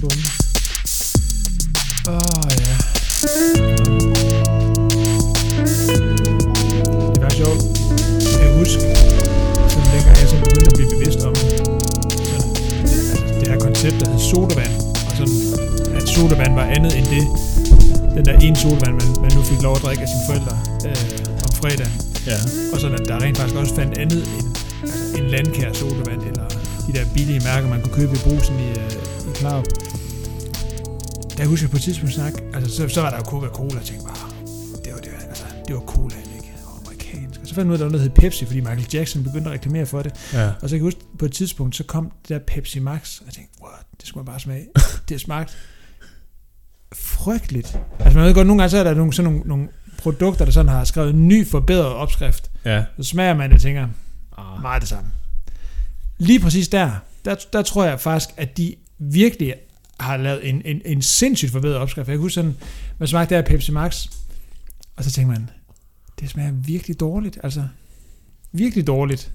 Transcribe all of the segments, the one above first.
Bum. Åh, oh, ja. Det var sjovt. Jeg kan huske, sådan dengang jeg sådan begyndte at blive bevidst om sådan, det, det her koncept, der hed sodavand, og sådan, at sodavand var andet end det, den der ene sodavand, man, man nu fik lov at drikke af sine forældre øh, om fredagen. Ja. Og sådan, at der rent faktisk også fandt andet end altså, en landkær sodavand, eller de der billige mærker, man kunne købe i brusen i, øh, i Klarup. Der husker jeg på et tidspunkt snak, altså så, så var der jo Coca-Cola, og tænkte bare, det var, det, altså, det var cola, ikke? Og amerikansk. Og så fandt jeg ud af, der var noget, der hed Pepsi, fordi Michael Jackson begyndte at reklamere for det. Ja. Og så kan jeg huske, på et tidspunkt, så kom det der Pepsi Max, og jeg tænkte, what, det skulle man bare smage. det smagte frygteligt. Altså man ved godt, nogle gange så er der nogle, sådan nogle, nogle produkter, der sådan har skrevet en ny forbedret opskrift. Ja. Så smager man det og tænker, Ah. meget det samme. Lige præcis der, der, der tror jeg faktisk, at de virkelig har lavet en, en, en sindssygt forbedret opskrift. Jeg kan huske sådan, man smagte der Pepsi Max, og så tænker man, det smager virkelig dårligt. Altså, virkelig dårligt.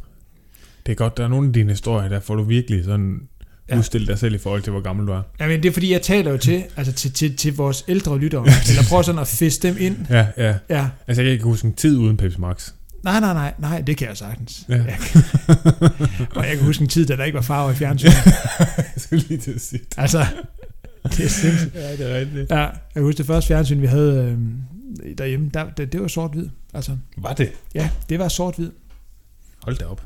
Det er godt, der er nogle af dine historier, der får du virkelig sådan Ja. ja. udstillet dig selv i forhold til, hvor gammel du er. Jamen, det er fordi, jeg taler jo til, altså til, til, til vores ældre lyttere, eller prøver sådan at fiske dem ind. Ja, ja. Ja, Altså, jeg kan ikke huske en tid uden Pepsi Max. Nej, nej, nej, nej, det kan jeg sagtens. Ja. Jeg kan, og jeg kan huske en tid, da der ikke var farver i fjernsynet. jeg skulle lige til at sige det. Altså, det er sindssygt. Ja, det er rigtigt. Ja, jeg kan huske det første fjernsyn, vi havde øh, derhjemme, der, det, det var sort-hvid. Altså, Var det? ja, det var sort-hvid. Hold da op.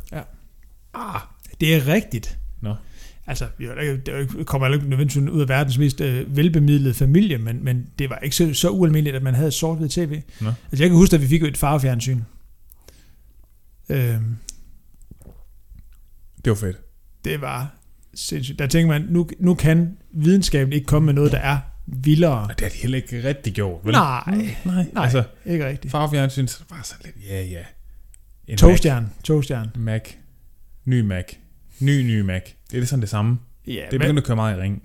Ah, det er rigtigt. Nå. Altså, da ikke- det kommer ikke nødvendigvis ud af verdens mest øh, velbemidlede familie, men, men det var ikke så, så ualmindeligt, at man havde sort-hvid tv. Nå. Altså, jeg kan huske, at vi fik jo et farvefjernsyn. Øh, Det var fedt. det var sindssygt. Der tænker man, nu, nu kan videnskaben ikke komme med noget, der er vildere. Og det har de heller ikke rigtig gjort, vel? Nej, Nej. nej, Altså, ikke rigtigt. farvefjernsyn, så var sådan lidt, ja, ja. En Togstjern, togstjern. Mac. Ny Mac. Ny, ny Mac. Det er lidt sådan det samme. Ja, Det er men, begyndt at køre meget i ring.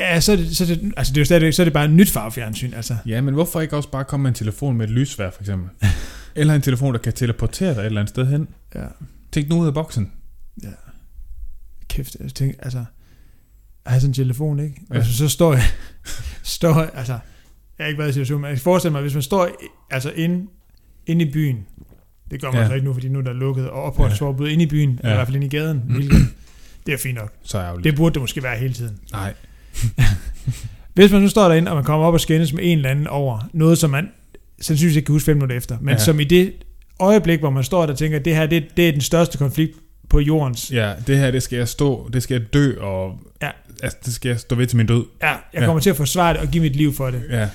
ja så, er det, så, er det, altså det er jo stadigvæk, så er det bare et nyt farvefjernsyn. Altså. Ja, men hvorfor ikke også bare komme med en telefon med et lysvær, for eksempel? eller en telefon, der kan teleportere dig et eller andet sted hen. Ja. Tænk nu ud af boksen. Kæft, jeg tænker, altså, at have sådan en telefon, ikke? Ja. Ja. Altså, så står jeg, står, altså, jeg har ikke været i situationen, men jeg kan forestille mig, hvis man står, altså, inde, inde i byen, det gør man Ja. ja. så ikke nu, fordi nu er der lukket, og opholdsforbud ja. inde i byen, ja. Ja. i hvert fald inde i gaden, hvilket, det er fint nok. Så ærgerligt. Det burde det måske være hele tiden. Nej. Hvis man nu står derinde, og man kommer op og skændes med en eller anden over noget, som man sandsynligvis ikke kan huske fem minutter efter, men Ja. som i det øjeblik, hvor man står der og tænker, at det her, det, det er den største konflikt på jordens. Ja, det her, det skal jeg stå, det skal jeg dø, og Ja. altså, det skal jeg stå ved til min død. Ja, jeg Ja. kommer til at forsvare det og give mit liv for det. Ja.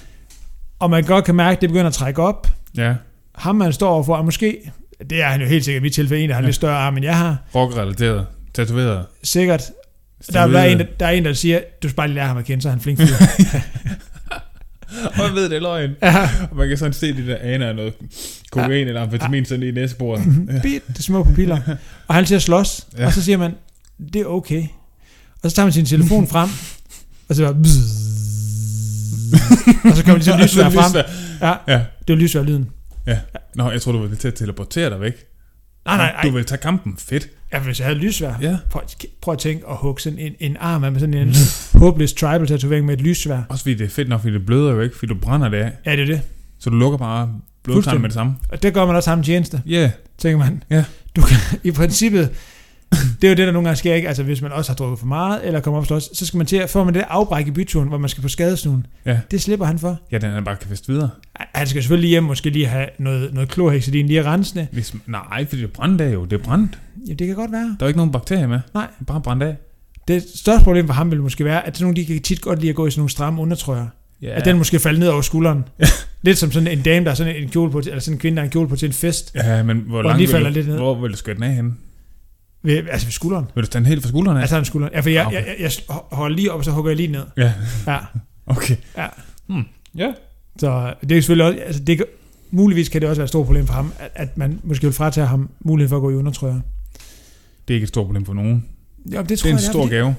Og man godt kan mærke, at det begynder at trække op. Ja. Ham, man står overfor, er måske, det er han jo helt sikkert i mit tilfælde, en, der har Ja. lidt større arm, end jeg har. Rockrelateret. Tatoveret. Sikkert. Der, der, er en, der, der er en, der siger, du skal bare lige lære ham at kende, så er han flink fyr. Og jeg ved, det er løgn. ja, Og man kan sådan se de der aner af noget kokain eller amfetamin sådan i næsebordet. Ja. bit, det små pupiller. Og han siger slås, Ja. ja. og så siger man, det er okay. Og så tager man sin telefon frem, og så bare, og så kommer de så lysvær frem. Ja, Ja. det er lysvær-lyden. Nå, jeg tror du ville til at teleportere dig væk. Nej, nej, Du nej. vil tage kampen. Fedt. Ja, hvis jeg havde lysvær. Ja. Prøv, prøv at tænke at hugge sådan en, en arm af med sådan en håbløs tribal tatovering med et lysvær. Også fordi det er fedt nok, fordi det bløder jo ikke, fordi du brænder det af. Ja, det er det. Så du lukker bare blodtarmen med det samme. Og det gør man også ham tjeneste, Ja. Yeah. tænker man. Ja. Du kan, I princippet, det er jo det, der nogle gange sker, ikke? Altså, hvis man også har drukket for meget, eller kommer op og slås, så skal man til at få man det der afbræk i byturen, hvor man skal på skadesnuen. Ja. Det slipper han for. Ja, den er bare kan feste videre. Han skal selvfølgelig hjem, måske lige have noget, noget klorhexidin lige rensende. Hvis, nej, fordi det er brændt af jo. Det er brændt. Ja, det kan godt være. Der er ikke nogen bakterier med. Nej. Det er bare brændt af. Det største problem for ham vil måske være, at sådan nogle, de kan tit godt lide at gå i sådan nogle stramme undertrøjer. Ja. At den måske falder ned over skulderen. Lidt som sådan en dame, der har sådan en kjole på, eller sådan en kvinde, der har en kjole på til en fest. Ja, men hvor den langt vil falder lidt ned. hvor vil du skøre den af henne? Ved, altså ved skulderen. Vil du tage den helt fra skuldrene af? Altså en skulderen. Ja, for jeg, Ah, okay. jeg, jeg, jeg holder lige op, og så hugger jeg lige ned. Ja, Ja. okay. Ja. Hmm. Ja. Så det er selvfølgelig også, altså det, muligvis kan det også være et stort problem for ham, at, at man måske vil fratage ham muligheden for at gå i undertrøjer. Det er ikke et stort problem for nogen. Ja, det Det tror er en jeg, stor fordi- gave.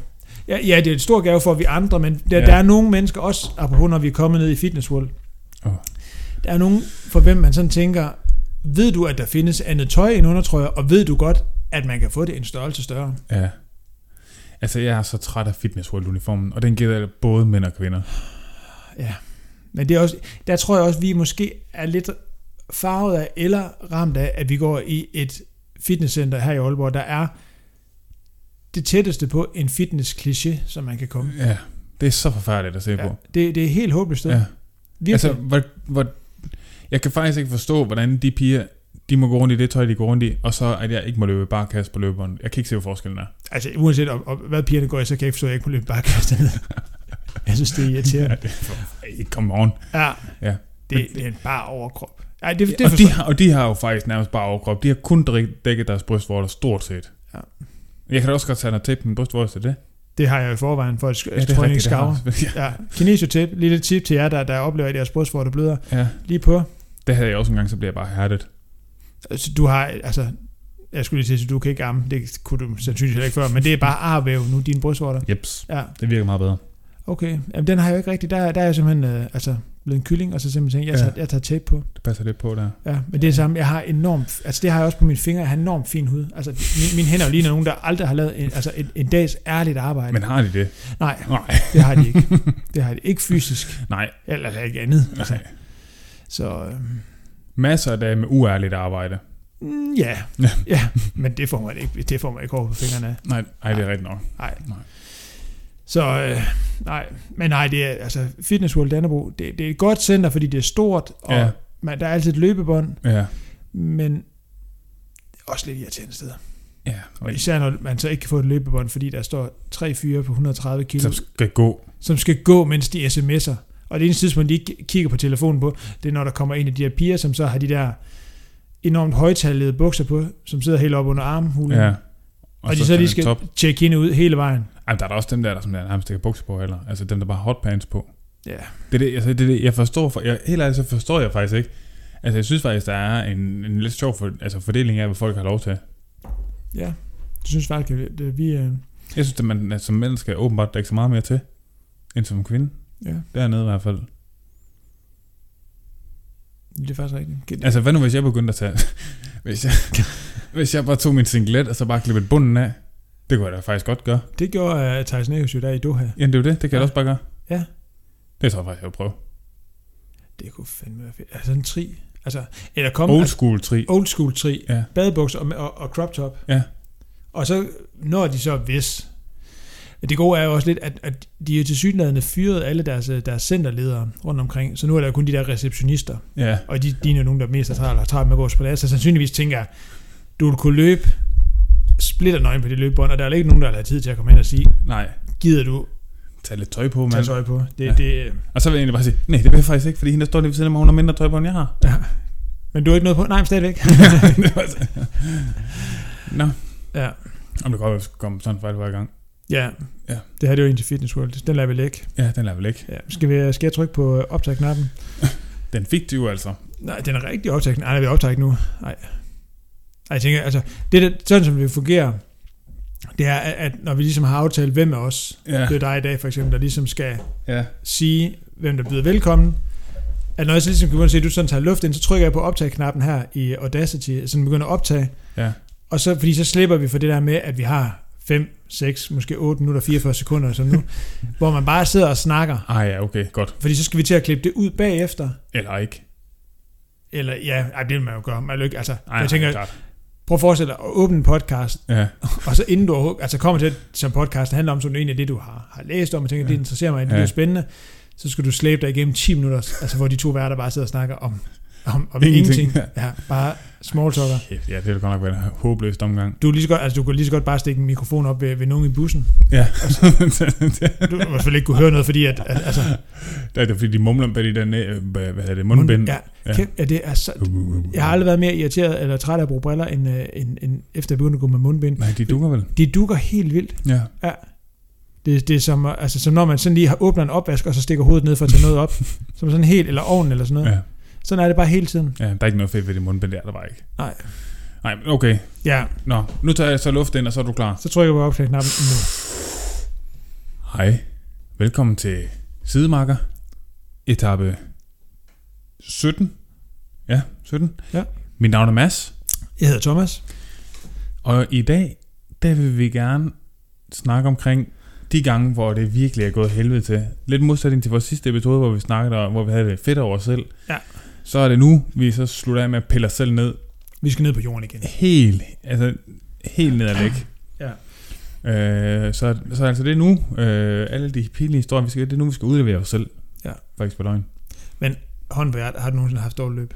Ja, ja, det er en stor gave for vi andre, men der, Ja. der er nogle mennesker også, apropos når vi er kommet ned i Fitness World, Åh. der er nogen, for hvem man sådan tænker, ved du, at der findes andet tøj end undertrøjer, og ved du godt, at man kan få det en størrelse større? Ja. Altså, jeg er så træt af Fitness World uniformen, og den gælder både mænd og kvinder. Ja. Men det er også, der tror jeg også, vi måske er lidt farvet af, eller ramt af, at vi går i et fitnesscenter her i Aalborg, der er det tætteste på en fitness-kliché, som man kan komme. Ja, det er så forfærdeligt at se Ja, på. det, det er helt håbløst. Ja. Virkelig. Altså, hvor, hvor, jeg kan faktisk ikke forstå, hvordan de piger, de må gå rundt i det tøj, de går rundt i, og så at jeg ikke må løbe bare kast på løbebånd. Jeg kan ikke se, hvad forskellen er. altså uanset om, om, hvad pigerne går i, så kan jeg ikke forstå, at jeg ikke må løbe bare kaste ned. jeg synes, det er irriterende. det er come on. Ja, Ja. det, det er en bare overkrop. Ej, det, det, og, det de har, og de har jo faktisk nærmest bare overkrop. De har kun dæk- dækket deres brystvorter, stort set. Ja. Jeg kan da også godt tage noget tape på min brystvorter til det. det har jeg i forvejen, for at Ja, ja, det tror ikke skaver. jeg. Ja, kinesiotip, lille tip til jer, der, der oplever, at jeres brystvorter bløder. Ja. ja, Lige på. det havde jeg også en gang, så bliver jeg bare hærdet. Altså, du har, altså, jeg skulle lige sige, at du kan ikke amme, det kunne du sandsynligvis heller ikke før, men det er bare arvæv nu, dine brystvorter. Jeps, Ja, det virker meget bedre. okay. Jamen, den har jeg jo ikke rigtig, der, der er jeg simpelthen, øh, altså, blevet en kylling, og så simpelthen tænkt, jeg tager, Ja. jeg tager tape på. Det passer lidt på der. Ja, men det er samme, jeg har enormt, altså det har jeg også på mine fingre, jeg har enormt fin hud. Altså, mine, mine hænder ligner nogen, der aldrig har lavet en, altså en, en dags ærligt arbejde. Men har de det? Nej, Nej. det har de ikke. Det har de ikke fysisk, Nej. eller ikke andet. Altså, Nej. så, øh, Masser af dage med uærligt arbejde. mm, ja, Ja. ja, men det får man ikke, det får man ikke over på fingrene af. Nej, nej, det er rigtigt nok. Nej. Nej. Så øh, nej, men nej, det er altså Fitness World Dannebro, det, det er et godt center, fordi det er stort, og Ja. man, der er altid et løbebånd, Ja. men også lidt irriterende steder. Ja. Og især når man så ikke kan få et løbebånd, fordi der står tre fyre på 130 kilo, Som skal gå. som skal gå, mens de sms'er. Og det eneste tidspunkt, de ikke kigger på telefonen på, det er når der kommer en af de her piger, som så har de der enormt højtallede bukser på, som sidder helt op under armhulen. Ja. Og, og de så lige den skal Top. tjekke hende ud hele vejen. Ej, der er der også dem der, der, som der nærmest ikke har bukser på heller. Altså dem, der bare har hotpants på. Ja. Det er det, altså, det, er det jeg forstår. For, jeg, helt ærligt, så forstår jeg faktisk ikke. Altså, jeg synes faktisk, der er en, en lidt sjov for, altså, fordeling af, hvad folk har lov til. Ja, det synes faktisk, at vi... Øh, Jeg synes, at man som skal åbenbart dække så meget mere til, end som kvinde. Ja, Dernede i hvert fald. det er faktisk rigtigt. Altså, hvad nu hvis jeg begyndte at tage... hvis, jeg, hvis jeg bare tog min singlet, og så bare klippede bunden af. Det kunne jeg da faktisk godt gøre. Det gjorde uh, Thijs Næhus jo der i Doha. Ja, det er jo det. Det kan jeg Ja. da også bare gøre. Ja. Det tror jeg faktisk, jeg vil prøve. Det kunne fandme være fedt. Altså en tri. Altså, eller kom... Old school tri. old school tri. Ja. Badebukser og, og, og crop top. Ja. Og så når de så hvis... Det gode er jo også lidt, at, at de er til synligheden fyret alle deres, øh, deres centerledere rundt omkring, så nu er der kun de der receptionister, Ja. og de, de er jo nogen, der mest er travlt, har travlt med at gå på så sandsynligvis tænker jeg, du vil kunne løbe splitter nøgen på det løbebånd, og der er jo ikke nogen, der har tid til at komme hen og sige, Nej. gider du Tag lidt tøj på, mand. tøj på? Det, Ja. det, Og så vil jeg egentlig bare sige, nej, det vil jeg faktisk ikke, fordi hende, der står lige ved siden af mig, hun har mindre tøj på, end jeg har. ja. Men du har ikke noget på? Nej, men stadigvæk. Nå, ja. om det godt at komme sådan fejl hver gang. Ja. Ja. Det her det er jo en til Fitness World. Den lader vi lægge. Ja, den er vel ikke. Ja. Skal, vi, skal jeg trykke på optag-knappen? Den fik du altså. Nej, den er rigtig optaget. Nej, vi optager ikke nu. Nej. Ej, jeg tænker, altså, det der, sådan som det fungerer, det er, at, når vi ligesom har aftalt, hvem af os, Ja. det er dig i dag for eksempel, der ligesom skal Ja. sige, hvem der byder velkommen, at når jeg så ligesom kan begynde at se, at du sådan tager luft ind, så trykker jeg på optag-knappen her i Audacity, så den begynder at optage, Ja. og så, fordi så slipper vi for det der med, at vi har 5, 6, måske 8 minutter, 44 sekunder, som nu, hvor man bare sidder og snakker, Ej, ja, okay, godt. fordi så skal vi til at klippe det ud bagefter, Eller ikke. eller ja, ej, det vil man jo gøre, man ikke, altså, Ej, jeg tænker, klart. prøv at forestille dig at åbne en podcast, Ja. og så inden du altså kommer til, som podcast handler om, sådan egentlig det, du har, har læst om, og tænker, Ja. det interesserer mig, det Ja. er spændende, så skal du slæbe dig igennem 10 minutter, altså hvor de to værter bare sidder og snakker om, om, om Ingenting. ingenting. Ja, bare small talker. Ja, det er godt nok været en håbløst omgang. Du, lige så godt, altså, du kan lige så godt bare stikke en mikrofon op ved, ved nogen i bussen. Ja. Du vil i hvert fald ikke kunne høre noget, fordi at, at altså, det er fordi de mumler bag de der, næ- hvad hedder det, mundbind. ja, Ja. kæft, ja, det er så, jeg har aldrig været mere irriteret eller træt af at bruge briller, end, øh, end, end efter jeg begyndte at gå med mundbind. Nej, de dukker vel. De dukker helt vildt. Ja. Det, det er som, altså, som når man sådan lige har åbnet en opvask, og så stikker hovedet ned for at tage noget op. som sådan helt, eller ovnen eller sådan noget. Ja. Sådan er det bare hele tiden. ja, der er ikke noget fedt ved det mundbind der, der var ikke. Nej. Nej, okay. Ja, Nå, nu tager jeg så luft ind, og så er du klar. så trykker jeg på optag-knappen nu. Hej. Velkommen til Sidemarker. Etape 17. Ja, 17. Ja. Mit navn er Mads, Jeg hedder Thomas. og i dag, der vil vi gerne snakke omkring de gange, hvor det virkelig er gået helvede til. Lidt modsætning til vores sidste episode, hvor vi snakkede hvor vi havde det fedt over os selv. Ja. Så er det nu, vi så slutter af med at pille os selv ned. Vi skal ned på jorden igen. Helt, altså helt ned ad væk. Ja. Øh, så, så altså det er nu, øh, alle de pinlige historier, vi skal, det er nu, vi skal udlevere os selv. Ja. Faktisk på løgn. Hånd på hjertet, har du nogensinde haft dårligt løb?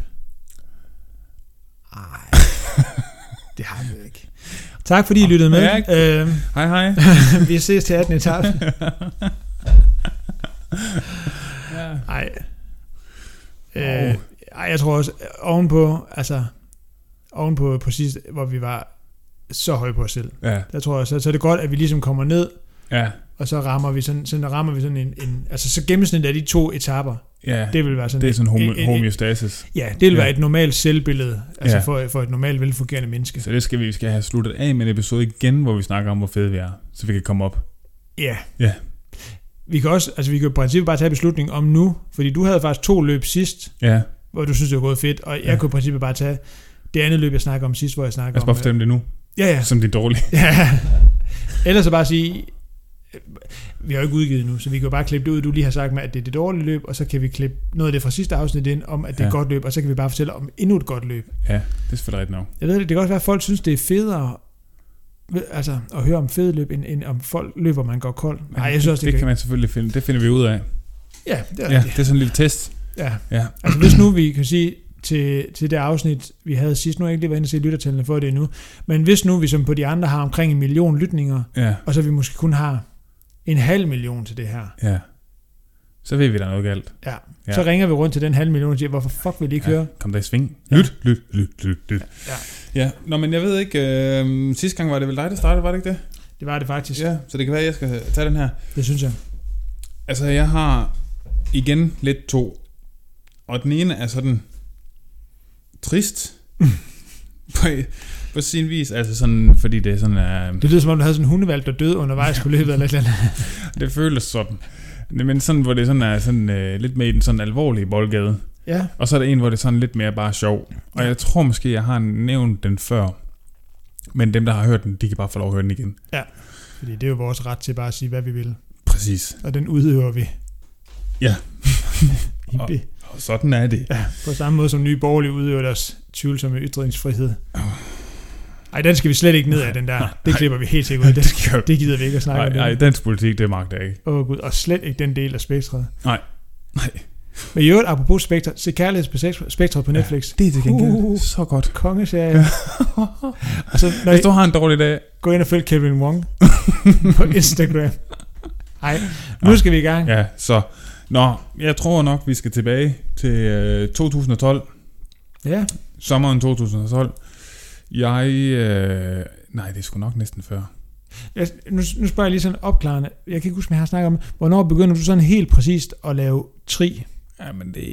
Nej, det har vi ikke. Tak fordi I lyttede med. Ja, Øh, Hej hej. vi ses til 18. etape. ja. Nej. Åh. Øh, ej, jeg tror også, ovenpå, altså, ovenpå på sidst, hvor vi var så høje på os selv. ja, Der tror jeg, så, så er det godt, at vi ligesom kommer ned, ja, og så rammer vi sådan, sådan, rammer vi sådan en, en, altså så gennemsnit af de to etaper, ja. det vil være sådan, Det er sådan en- homo- en- en- homeostasis. Ja, det vil Ja. være et normalt selvbillede, altså Ja. for, for et normalt velfungerende menneske. Så det skal vi, vi skal have sluttet af med en episode igen, hvor vi snakker om, hvor fede vi er. Så vi kan komme op. Ja. Ja. Vi kan også, altså vi kan i princippet bare tage beslutningen om nu, fordi du havde faktisk to løb sidst, Ja, hvor du synes, det var gået fedt, og jeg Ja. kunne i princippet bare tage det andet løb, jeg snakker om sidst, hvor jeg snakker lad os bare om... fortælle det nu, øh, Ja, ja. som det er dårligt. ja. Ellers så bare sige, øh, vi har jo ikke udgivet nu, så vi kan jo bare klippe det ud, du lige har sagt med, at det er det dårlige løb, og så kan vi klippe noget af det fra sidste afsnit ind, om at det er Ja. et godt løb, og så kan vi bare fortælle om endnu et godt løb. Ja, det er selvfølgelig rigtigt nok. Jeg ved det, det kan også være, at folk synes, det er federe altså, at høre om fede løb, end, end om folk løber, man går kold. Nej, jeg synes også, det, det, kan man selvfølgelig finde. Det finder vi ud af. Ja, det er Ja, det er sådan en lille test. Ja. Ja, Altså hvis nu vi kan sige til, til det afsnit, vi havde sidst, nu har jeg ikke lige været inde og se lyttertallene for det endnu, men hvis nu vi som på de andre har omkring en million lytninger, ja, og så vi måske kun har en halv million til det her, ja. Så ved vi, der er noget galt. ja. Ja. så ringer vi rundt til den halv million og siger, hvorfor fuck vil I ikke ja. høre? Kom der i sving. Ja. Lyt, lyt, lyt, lyt, lyt. Ja. Ja, nå, men jeg ved ikke, øh, sidste gang var det vel dig, der startede, var det ikke det? Det var det faktisk. Ja. Ja, så det kan være, at jeg skal tage den her. Det synes jeg. Altså, jeg har igen lidt to. Og den ene er sådan trist. på, på sin vis. Altså sådan, fordi det er sådan, uh, Det lyder som om, du havde sådan en hundevalg, der døde undervejs på løbet eller et eller andet. det føles sådan. Men sådan, hvor det sådan er sådan, uh, lidt mere i den sådan alvorlige boldgade. Ja, Og så er der en, hvor det er sådan lidt mere bare sjov. Og jeg tror måske, jeg har nævnt den før. Men dem, der har hørt den, de kan bare få lov at høre den igen. fordi det er jo vores ret til bare at sige, hvad vi vil. Præcis. Og den udøver vi. Ja. Og sådan er det. Ja, på samme måde som nye borgerlige udøver deres tvivlsomme ytringsfrihed. Ej, den skal vi slet ikke ned af, den der. Det klipper vi helt sikkert ud. Det, skal det gider vi ikke at snakke Nej, om. nej, dansk politik, det magter jeg ikke. Åh oh, gud, og slet ikke den del af spektret. Nej. Nej. Men i øvrigt, apropos spektret, se kærlighedsspektret på Netflix. Det er til gengæld Uh. så godt. Kongeserie. og så, når Hvis du har en dårlig dag, går ind og følger Kevin Wong på Instagram. Ej, nu skal vi i gang. ja, så... Nå, jeg tror nok, vi skal tilbage til øh, 2012. Ja, Sommeren 2012. Jeg... Øh, nej, det er sgu nok næsten før. jeg, nu, nu spørger jeg lige sådan opklarende. Jeg kan ikke huske, om jeg har snakket om, hvornår begynder du sådan helt præcist at lave tri? Ja, men det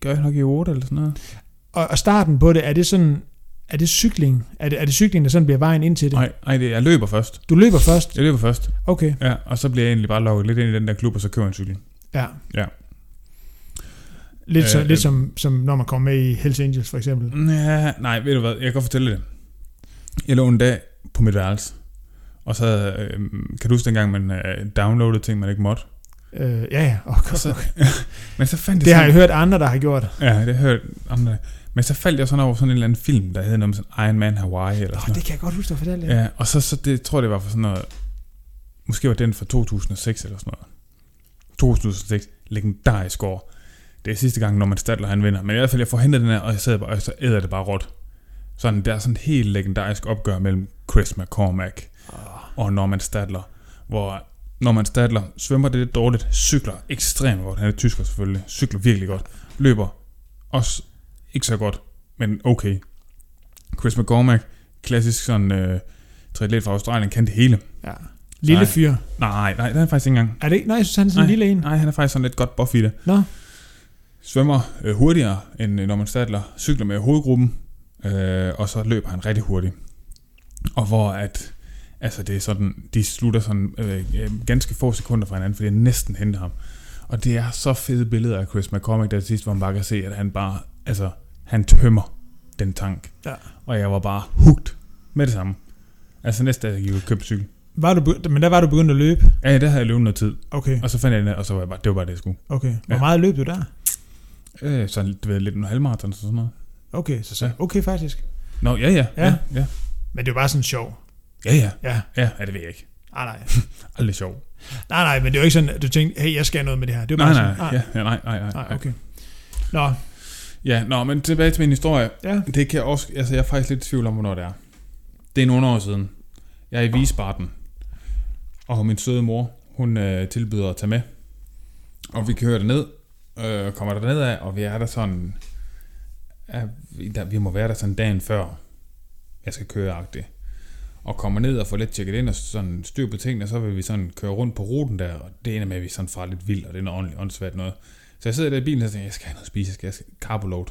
gør jeg nok i 8 eller sådan noget. Og, og starten på det, er det sådan, er det cykling? Er det, er det cykling, der sådan bliver vejen ind til det? Nej, nej, det, jeg løber først. Du løber først? Jeg løber først. Okay, Ja, og så bliver jeg egentlig bare lukket lidt ind i den der klub, og så køber jeg en cykel. Ja. Ja. Lidt, så, Øh, lidt som, som når man kommer med i Hells Angels for eksempel. Ja, nej, ved du hvad, jeg kan godt fortælle det. Jeg lå en dag på mit værelse, og så, øh, kan du huske dengang, man øh, downloadede ting, man ikke måtte? Øh, ja, ja. Oh, Og så, men så fandt jeg det har sådan, jeg hørt andre, der har gjort. Ja, det har jeg hørt andre. Men så faldt jeg sådan over sådan en eller anden film, der hed noget med sådan Iron Man Hawaii eller sådan det kan jeg godt huske, at fortælle. noget. Ja, og så, så det tror jeg, det var for sådan noget, måske var den fra 2006 eller sådan noget. 2006, legendarisk år. Det er sidste gang, når man Stadler han vinder. Men i hvert fald, jeg får hentet den her, og jeg sidder bare, og så æder det bare råt. Sådan, der er sådan et helt legendarisk opgør mellem Chris McCormack og Norman Stadler, hvor Norman Stadler svømmer det lidt dårligt, cykler ekstremt godt, han er tysker selvfølgelig, cykler virkelig godt, løber også ikke så godt, men okay. Chris McCormack, klassisk sådan øh, triatlet fra Australien, kan det hele. Ja. Lille Nej. fyr. Nej, nej, det er han faktisk ikke engang. Er det ikke? Nej, jeg synes, han er sådan en lille en. Nej, han er faktisk sådan lidt godt buff i det. Nå. Svømmer øh, hurtigere end øh, Norman Stadler, cykler med hovedgruppen, øh, og så løber han rigtig hurtigt. Og hvor at, altså det er sådan, de slutter sådan øh, øh, ganske få sekunder fra hinanden, fordi jeg næsten henter ham. Og det er så fede billeder af Chris McCormick, der til sidst, hvor man bare kan se, at han bare, altså, han tømmer den tank. Ja. Og jeg var bare hugt med det samme. Altså næste dag, jeg købte cykel. Var du, be- men der var du begyndt at løbe? Ja, der havde jeg løbet noget tid. Okay, Og så fandt jeg den, og så var jeg bare, det var bare det, jeg skulle. okay. Hvor Ja. meget løb du der? Øh, så du ved, lidt en halvmarathon og sådan noget. Okay, så, så Ja. okay faktisk. Nå, ja, ja. Ja. Ja, ja. Men det jo bare sådan sjov. Ja, ja. Ja, Ja, ja det ved jeg ikke. nej, nej. Aldrig sjov. Nej, nej, men det er jo ikke sådan, at du tænkte, hey, jeg skal noget med det her. Det er jo Nej, bare nej, sådan, ja, ja, nej, nej, nej. nej, okay. Nå, Ja, nå, men tilbage til min historie. ja. Det kan jeg også, altså jeg er faktisk lidt i tvivl om, hvornår det er. Det er nogle år siden. Jeg er i Wiesbaden, og min søde mor, hun øh, tilbyder at tage med. Og vi kører derned, øh, kommer der ned af, og vi er der sådan, ja, vi, der, vi må være der sådan dagen før, jeg skal køre agtigt. Og kommer ned og får lidt tjekket ind og sådan styr på tingene, og så vil vi sådan køre rundt på ruten der, og det ender med, at vi sådan far lidt vildt, og det er noget ordentligt åndssvagt noget. Så jeg sidder der i bilen og tænker, jeg skal have noget at spise, jeg skal, jeg skal carboload.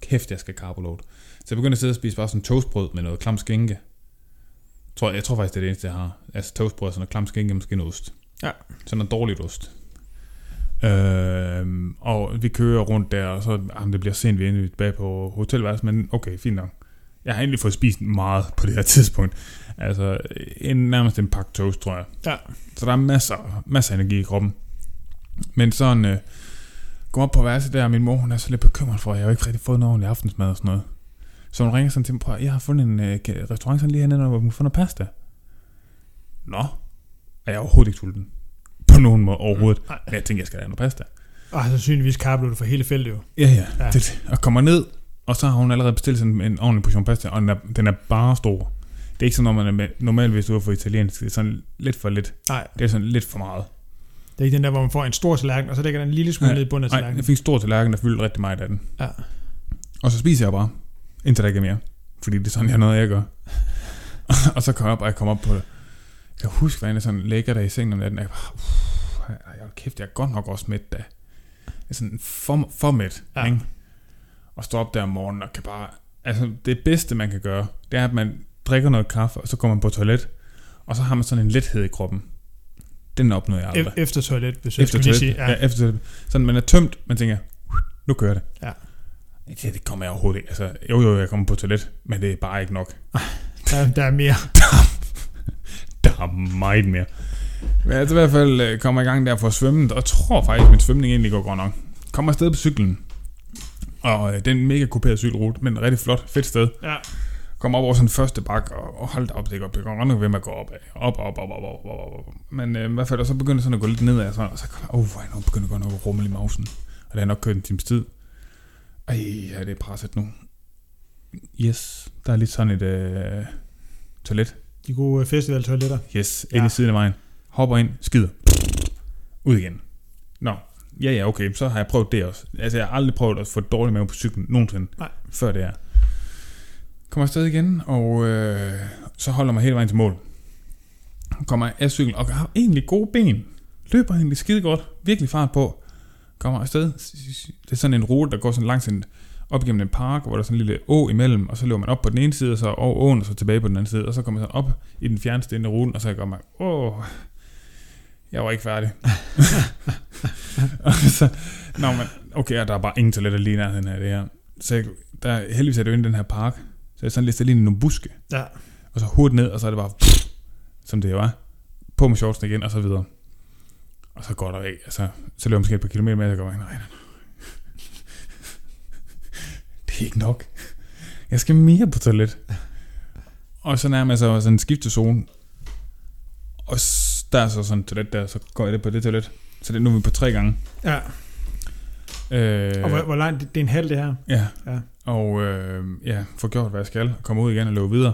Kæft, jeg skal carboload. Så jeg begynder at sidde og spise bare sådan toastbrød med noget klam skinke. Tror, jeg tror faktisk, det er det eneste, jeg har. Altså toastbrød sådan noget klam skinke måske noget ost. Ja. Sådan noget dårligt ost. Øhm, og vi kører rundt der, og så jamen, det bliver sent, vi er tilbage på hotelværelset, men okay, fint nok. Jeg har egentlig fået spist meget på det her tidspunkt. Altså, en, nærmest en pakke toast, tror jeg. Ja. Så der er masser, masser af energi i kroppen. Men sådan, øh, gå op på værelset der, og min mor, hun er så lidt bekymret for, at jeg har ikke rigtig fået noget ordentligt aftensmad og sådan noget. Så hun ringer sådan til mig, prøv, jeg har fundet en øh, restaurant sådan lige hernede, hvor man kan få noget pasta. Nå, er jeg overhovedet ikke sulten. På nogen måde overhovedet. Nej. Men jeg tænkte, jeg skal have noget pasta. Og har sandsynligvis carbload for hele feltet jo. Ja, ja. Ja. Det, og kommer ned, og så har hun allerede bestilt sådan en ordentlig portion pasta, og den er, den er bare stor. Det er ikke sådan, når man er med, normalt, hvis du er for italiensk, det er sådan lidt for lidt. Nej, Det er sådan lidt for meget. det er ikke den der, hvor man får en stor tallerken, og så lægger den en lille smule Nej, ned i bunden af Nej, tallerkenen. jeg fik en stor tallerken, der fyldte rigtig meget af den. Ja. Og så spiser jeg bare, indtil der ikke er mere. Fordi det er sådan, jeg noget, jeg gør. og så kommer jeg op, og jeg kommer op på det. Jeg kan huske, hvordan jeg sådan ligger der i sengen om natten, og jeg bare, uff, jeg, jeg, kæft, jeg er godt nok også mæt da. Jeg er sådan for, for mæt, Ja. ikke? Og står op der om morgenen og kan bare... Altså, det bedste, man kan gøre, det er, at man drikker noget kaffe, og så går man på toilet, og så har man sådan en lethed i kroppen. Den opnåede jeg aldrig. E- efter toiletbesøg, Efter skal vi lige toilet. sige. Ja. ja, efter toilet. Sådan, man er tømt, man tænker, nu kører det. Ja. Ja, det kommer jeg overhovedet ikke. Altså, jo, jo, jeg kommer på toilet, men det er bare ikke nok. Der, der er mere. Der er meget mere. Men altså, i hvert fald øh, kommer jeg i gang der for at svømme, og jeg tror faktisk, at min svømning egentlig går godt nok. Kommer afsted på cyklen, og øh, det er en mega kuperet cykelrute, men rigtig flot, fedt sted. Ja. Kommer op over sådan første bak, og, og hold da op, det går, det går godt nok ved med at gå op, af. op, op, op, op, op, op, op, op. Men øh, i hvert fald, og så begynder sådan at gå lidt nedad, sådan, og så kommer jeg, oh, hvor er jeg nu begynder godt nok at rummel i mausen. Og det har nok kørt en times tid. Ej, ja, det er presset nu. Yes, der er lidt sådan et øh, toilet. De gode øh, festivaltoiletter. Yes, Ja. ind i siden af vejen. Hopper ind, skider. Ud igen. Nå, ja ja, okay, så har jeg prøvet det også. Altså, jeg har aldrig prøvet at få dårlig mave på cyklen nogensinde. Nej. Før det er. Kommer afsted igen, og øh, så holder mig hele vejen til mål. Kommer af cyklen, og har egentlig gode ben. Løber egentlig skide godt. Virkelig fart på. Kommer afsted. Det er sådan en rute, der går sådan langs en, op igennem en park, hvor der er sådan en lille å imellem, og så løber man op på den ene side, og så over åen, og så tilbage på den anden side, og så kommer man sådan op i den fjerneste ende af ruten, og så går man, åh, jeg var ikke færdig. og så, nå, men, okay, der er bare ingen toiletter lige nærheden af det her. Så jeg, der, heldigvis er det jo inde i den her park, så jeg sådan listet lige i nogle buske, Ja. og så hurtigt ned, og så er det bare, som det jo er, på med shortsene igen, og så videre. Og så går der ikke, altså, så løber måske et par kilometer med, og så går jeg, nej, nej, nej. Det er ikke nok. Jeg skal mere på toilet. Og så nærmer jeg så sådan en skiftezone. Og der er så sådan et toilet der, så går jeg det på det toilet. Så det er nu er vi på tre gange. ja. Øh, Og hvor, hvor langt? Det, det er en halv, det her. Ja. Ja. Og øh, ja, få gjort, hvad jeg skal. Komme ud igen og løbe videre.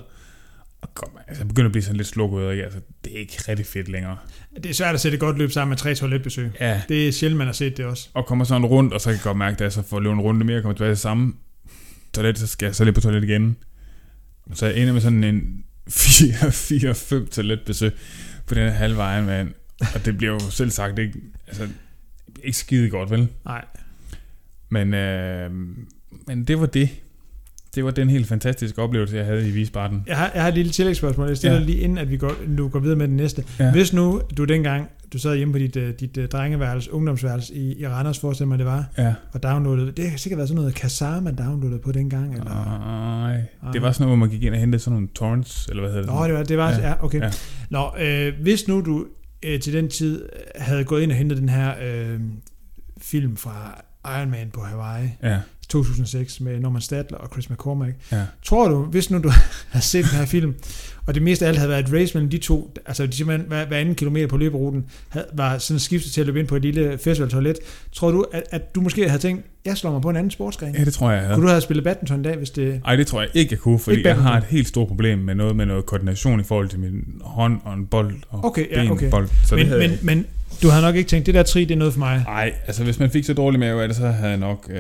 Og kom, altså, jeg begynder at blive sådan lidt slukket ud. Ikke? Altså, det er ikke rigtig fedt længere. Det er svært at sætte et godt løb sammen med tre toiletbesøg. Ja. Det er sjældent, man har set det også. Og kommer sådan rundt, og så kan jeg godt mærke, at jeg så får løbet en runde mere, kommer tilbage til samme toilet, så skal jeg så lidt på toilet igen. Så jeg ender med sådan en 4-5 toiletbesøg på den her halve Ironman. Og det bliver jo selv sagt ikke, altså, ikke skide godt, vel? Nej. Men, øh, men det var det. Det var den helt fantastiske oplevelse, jeg havde i Wiesbaden. Jeg har, jeg har et lille tillægsspørgsmål. Jeg stiller Ja. lige inden, at vi går, du går videre med den næste. Ja. Hvis nu du dengang, du sad hjemme på dit, øh, dit øh, drengeværelse, ungdomsværelse i, i Randers, forestil mig det var, Ja. og downloadede, det har sikkert været sådan noget Kazaa, man downloadede på dengang, eller? Nej. Det var sådan noget, hvor man gik ind og hentede sådan nogle torrents, eller hvad hedder det? Nå, det var, det var ja, Ja, okay. Ja. Nå, øh, hvis nu du øh, til den tid havde gået ind og hentet den her øh, film fra Iron Man på Hawaii, Ja, 2006 med Norman Stadler og Chris McCormack. ja. Tror du, hvis nu du havde set den her film, og det meste af alt havde været et race mellem de to, altså de simpelthen hver, hver anden kilometer på løberuten, havde, var sådan skiftet til at løbe ind på et lille festivaltoilet, tror du, at, at du måske havde tænkt, jeg slår mig på en anden sportsgren? Ja, det tror jeg, jeg havde. Kunne du have spillet badminton i dag, hvis det... Ej, det tror jeg ikke, jeg kunne, fordi jeg har et helt stort problem med noget med noget koordination i forhold til min hånd og en bold og Okay, ja, ben okay. bold. Så det Men, havde men, jeg men du havde nok ikke tænkt, det der tri, det er noget for mig. Nej, altså hvis man fik så dårlig mave af det, så havde jeg nok... Øh...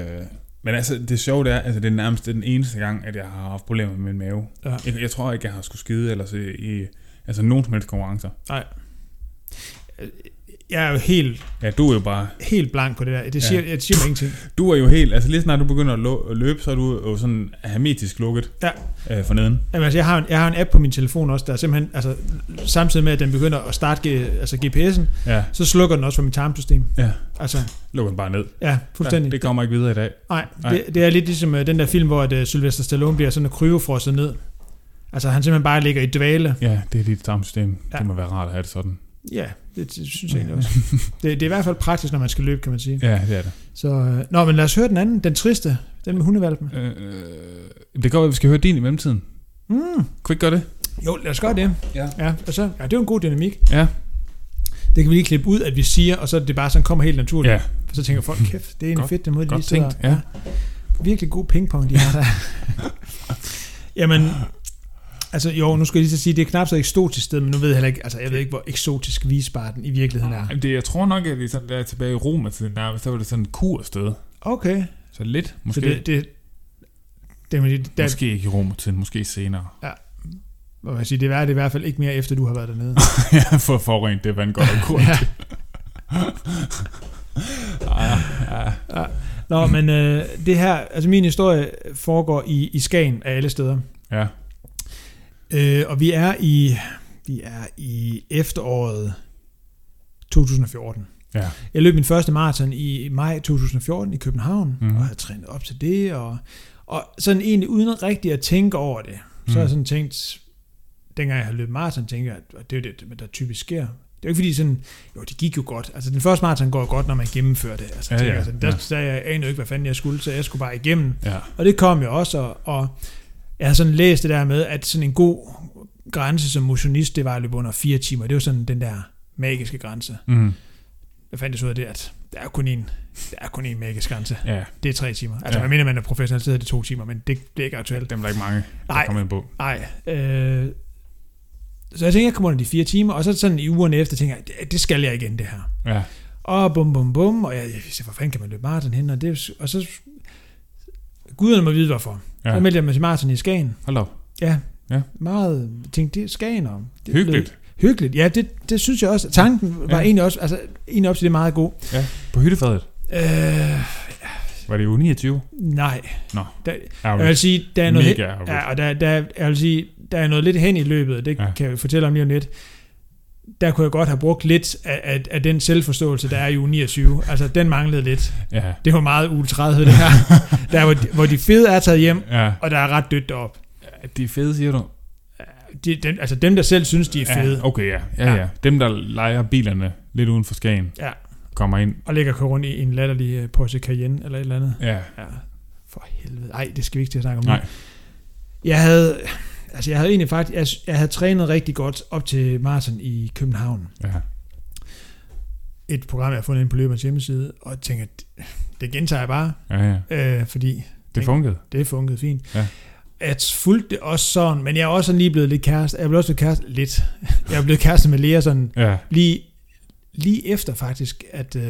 Men altså, det sjove det er, altså det er nærmest den eneste gang, at jeg har haft problemer med min mave. Ja. Jeg, jeg tror ikke, jeg har skulle skide ellers i, i altså nogen som helst konkurrencer. Jeg er jo helt, Ja, du er jo bare... helt blank på det der. Det siger, ja. det siger mig ingenting. Du er jo helt... Altså lige snart du begynder at, løbe, så er du jo sådan hermetisk lukket Ja. øh, for neden. Jamen, altså, jeg, har en, jeg har en app på min telefon også, der simpelthen, altså, samtidig med, at den begynder at starte altså GPS'en, Ja, så slukker den også for mit tarmsystem. ja. Altså, Lukker den bare ned. ja, fuldstændig. Ja, det kommer ikke videre i dag. Nej, Nej. det, det er lidt ligesom uh, den der film, hvor at, uh, Sylvester Stallone bliver sådan kryofrosset ned. Altså, han simpelthen bare ligger i dvale. Ja, det er dit tarmsystem. Ja. Det må være rart at have det sådan. Ja, det, det synes jeg egentlig også. Det, det er i hvert fald praktisk, når man skal løbe, kan man sige. Ja, det er det. Så, uh, nå, men lad os høre den anden, den triste, den med hundevalpen. Øh, øh, det være, at vi skal høre din i mellemtiden. Mm. Kunne vi ikke gøre det? Jo, lad os gøre det. Ja. Ja, og så, ja, det er jo en god dynamik. Ja. Det kan vi lige klippe ud, at vi siger, og så det bare sådan kommer helt naturligt. Ja, For så tænker folk, kæft, det er en fedt, den måde, de lige sidder. tænkt, ja. Virkelig god pingpong, de har der. Jamen, altså jo, nu skal jeg lige så sige, det er knap så eksotisk sted, men nu ved jeg heller ikke, altså jeg ved ikke, hvor eksotisk Wiesbaden i virkeligheden er. Jamen, det, jeg tror nok, at det er sådan, der er tilbage i Romertiden, der, så var det sådan et kursted. Okay, Så lidt, så måske. det, det, det, det, det, måske ikke i Romertiden, måske senere. må jeg sige, det er, det er i hvert fald ikke mere efter, du har været dernede. ja, for forurent det vand godt og kurt. ja. ja, ja. Nå, men øh, det her, altså min historie foregår i, i Skagen af alle steder. ja. Øh, og vi er i vi er i efteråret 2014. Ja. Jeg løb min første maraton i maj 2014 i København, mm. Mhm. og havde trænet op til det, og, og sådan egentlig uden rigtig at tænke over det, så har jeg Mhm. sådan tænkt, dengang jeg havde løbet maraton, tænkte jeg, at det er jo det, der typisk sker. Det er jo ikke fordi sådan, jo det gik jo godt, altså den første maraton går godt, når man gennemfører det, altså, Ja, tænker, ja, jeg, sådan, der, ja. der, jeg anede jo ikke, hvad fanden jeg skulle, så jeg skulle bare igennem, ja. og det kom jeg også, og, og jeg har sådan læst det der med, at sådan en god grænse som motionist, det var at løbe under fire timer. Det var sådan den der magiske grænse. Mm. Jeg fandt så ud af det, at der er kun en, der er kun en magisk grænse. ja. Det er tre timer. Altså, Ja. man mener, man er professionel, så er det to timer, men det, det er ikke aktuelt. Dem er der ikke mange, der Nej. kommer ind på. Nej. Øh, så jeg tænkte, jeg kommer under de fire timer, og så sådan i ugerne efter, tænker jeg, det, det skal jeg igen, det her. Ja. Og bum, bum, bum, og jeg, jeg siger, hvor fanden kan man løbe maraton hen? Og, det, og så, guderne må vide, hvorfor. Ja. Så meldte jeg mig til maraton i Skagen. Hold op. Ja, Ja. meget, tænkte, det Skagen om. Det Hyggeligt. blevet- Hyggeligt, ja, det, det synes jeg også. Tanken var Ja. egentlig også, altså, egentlig op til det meget god. Ja. På hyttefadet. Øh, Var det jo 29? nej. Nå. Der, jeg vil sige, der er noget, Mega ja, og der, der, jeg vil sige, der er noget lidt hen i løbet, det ja. kan jeg fortælle om lige om lidt. Der kunne jeg godt have brugt lidt af, af, af den selvforståelse, der er i uge 29. Altså, den manglede lidt. Ja. Det var meget uge 30, det her. der, hvor de, hvor de fede er taget hjem, Ja. og der er ret dødt op. De er fede, siger du? De, den, altså dem, der selv synes, de er fede, Ja, okay, ja. ja. Ja, Ja. ja. Dem, der leger bilerne lidt uden for Skagen, Ja. kommer ind. og ligger og rundt i en latterlig øh, Porsche Cayenne, eller et eller andet. Ja. Ja, for helvede. Ej, det skal vi ikke til at snakke om nu. Nej. Jeg havde, altså jeg havde egentlig faktisk, jeg, jeg havde trænet rigtig godt op til maraton i København. Ja. Et program, jeg har fundet ind på løberens hjemmeside, og tænker, det, det gentager jeg bare, Ja, ja. øh, fordi Det funkede. det funkede fint. Ja. Jeg fulgte det også sådan, men jeg er også lige blevet lidt kæreste. Jeg er blevet også blevet kæreste lidt. Jeg er blevet kæreste med Lea sådan Ja. lige, lige efter faktisk, at, øh,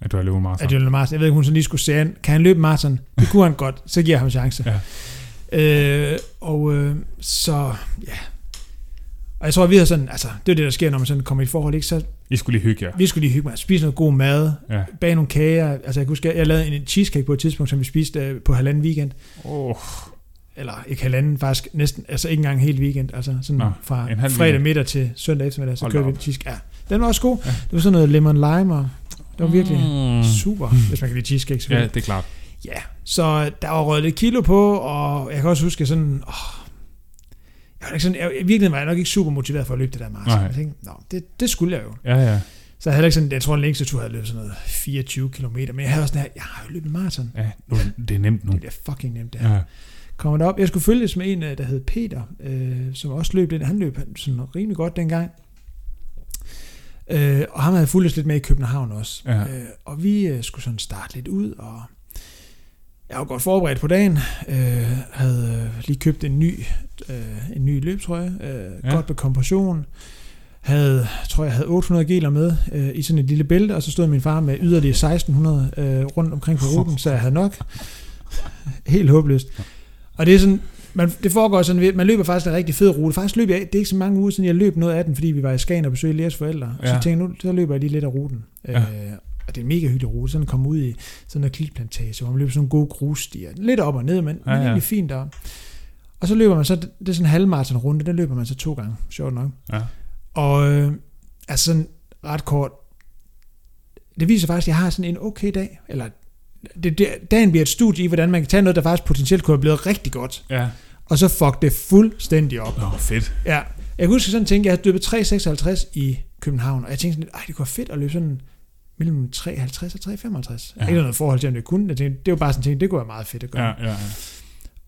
At du har løbet meget at Jørgen Martin, jeg ved ikke, hun så lige skulle se, an, kan han løbe maraton? Det kunne han godt, så giver jeg ham en chance. Ja. Øh, og øh, så, ja. Og jeg tror, vi har sådan, altså, det er det, der sker, når man sådan kommer i forhold, ikke? Så I skulle lige hygge jer. vi skulle lige hygge mig, spise noget god mad, Ja. bage nogle kager. Altså, jeg kan huske, jeg, jeg lavede en cheesecake på et tidspunkt, som vi spiste øh, på halvanden weekend. Oh. Eller ikke halvanden, faktisk næsten, altså ikke engang helt weekend. Altså sådan Nå, fra en fredag middag til søndag eftermiddag, så Hold da vi en cheesecake. Ja, Den var også god. Ja. Det var sådan noget lemon lime, og det var virkelig Mm. super, hvis man kan lide cheesecake Ja, det er klart. Ja. Så der var røget lidt kilo på, og jeg kan også huske sådan, åh, jeg var ikke sådan, jeg, i virkeligheden var jeg nok ikke super motiveret for at løbe det der maraton. Nej. Jeg tænkte, nå, det, det skulle jeg jo. Ja, ja. Så jeg havde ikke sådan, jeg tror den længste tur havde løbet sådan noget 24 km, men jeg havde også sådan her, jeg har jo løbet maraton. Ja, nu, det er nemt nu. Det bliver fucking nemt det her. Ja. Kommer derop, jeg skulle følges med en, øh, der hed Peter, øh, som også løb lidt, han løb sådan rimelig godt dengang. Øh, og ham havde fulgt lidt med i København også. Ja. Øh, og vi øh, skulle sådan starte lidt ud, og jeg var godt forberedt på dagen. Øh, havde øh, lige købt en ny, øh, en ny løbtrøje, øh, Ja. godt med kompression. Havde, tror jeg havde 800 geler med øh, i sådan et lille bælte, og så stod min far med yderligere 1600 øh, rundt omkring på ruten, så jeg havde nok. Helt håbløst. Og det er sådan, man, det foregår sådan, man løber faktisk en rigtig fed rute. Faktisk løb jeg, det er ikke så mange uger siden, jeg løb noget af den, fordi vi var i Skagen og besøgte Leas forældre. Ja. Så jeg tænkte, nu så løber jeg lige lidt af ruten. Ja. Øh, og det er en mega hyggelig rute. Sådan komme ud i sådan en klitplantage, hvor man løber sådan nogle gode grusstier. Lidt op og ned, men, ja, Ja, men egentlig fint der. Og så løber man så, det er sådan en halvmarathon runde, den løber man så to gange, sjovt nok. Ja. Og øh, altså sådan ret kort, det viser faktisk, at jeg har sådan en okay dag, eller det, det, dagen bliver et studie i, hvordan man kan tage noget, der faktisk potentielt kunne have blevet rigtig godt, Ja. og så fuck det fuldstændig op. Åh, fedt. Ja, jeg kan huske sådan tænke, jeg havde løbet 3.56 i København, og jeg tænkte sådan lidt, ej, det kunne være fedt at løbe sådan mellem 3.50 og 3.55. Ja. Ja. Ikke noget forhold til, om det kunne. Jeg tænkte, det var bare sådan, tænkte, det kunne være meget fedt at gøre. Ja, ja, ja.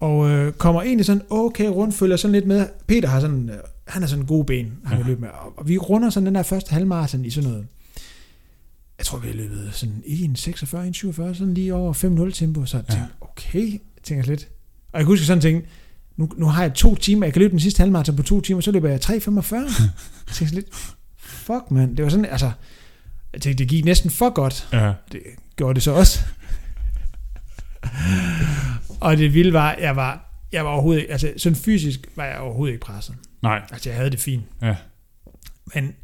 Og øh, kommer egentlig sådan okay rundt, følger sådan lidt med. Peter har sådan, øh, han har sådan gode ben, han Ja. ja. løbe med. Og, og vi runder sådan den der første halvmarathon i sådan noget. Jeg tror, vi har løbet sådan 1.46, 1.47, sådan lige over 5.0 tempo. Så jeg Ja. tænkte, okay, tænker jeg lidt. Og jeg kan huske sådan tænke, nu, nu har jeg to timer, jeg kan løbe den sidste halvmarathon på to timer, så løber jeg 3.45. jeg tænkte lidt, fuck mand, det var sådan, altså, jeg tænkte, det gik næsten for godt Ja. det gjorde det så også. og det vilde var, jeg var, jeg var overhovedet ikke, altså sådan fysisk var jeg overhovedet ikke presset. Nej. Altså jeg havde det fint. Ja. Men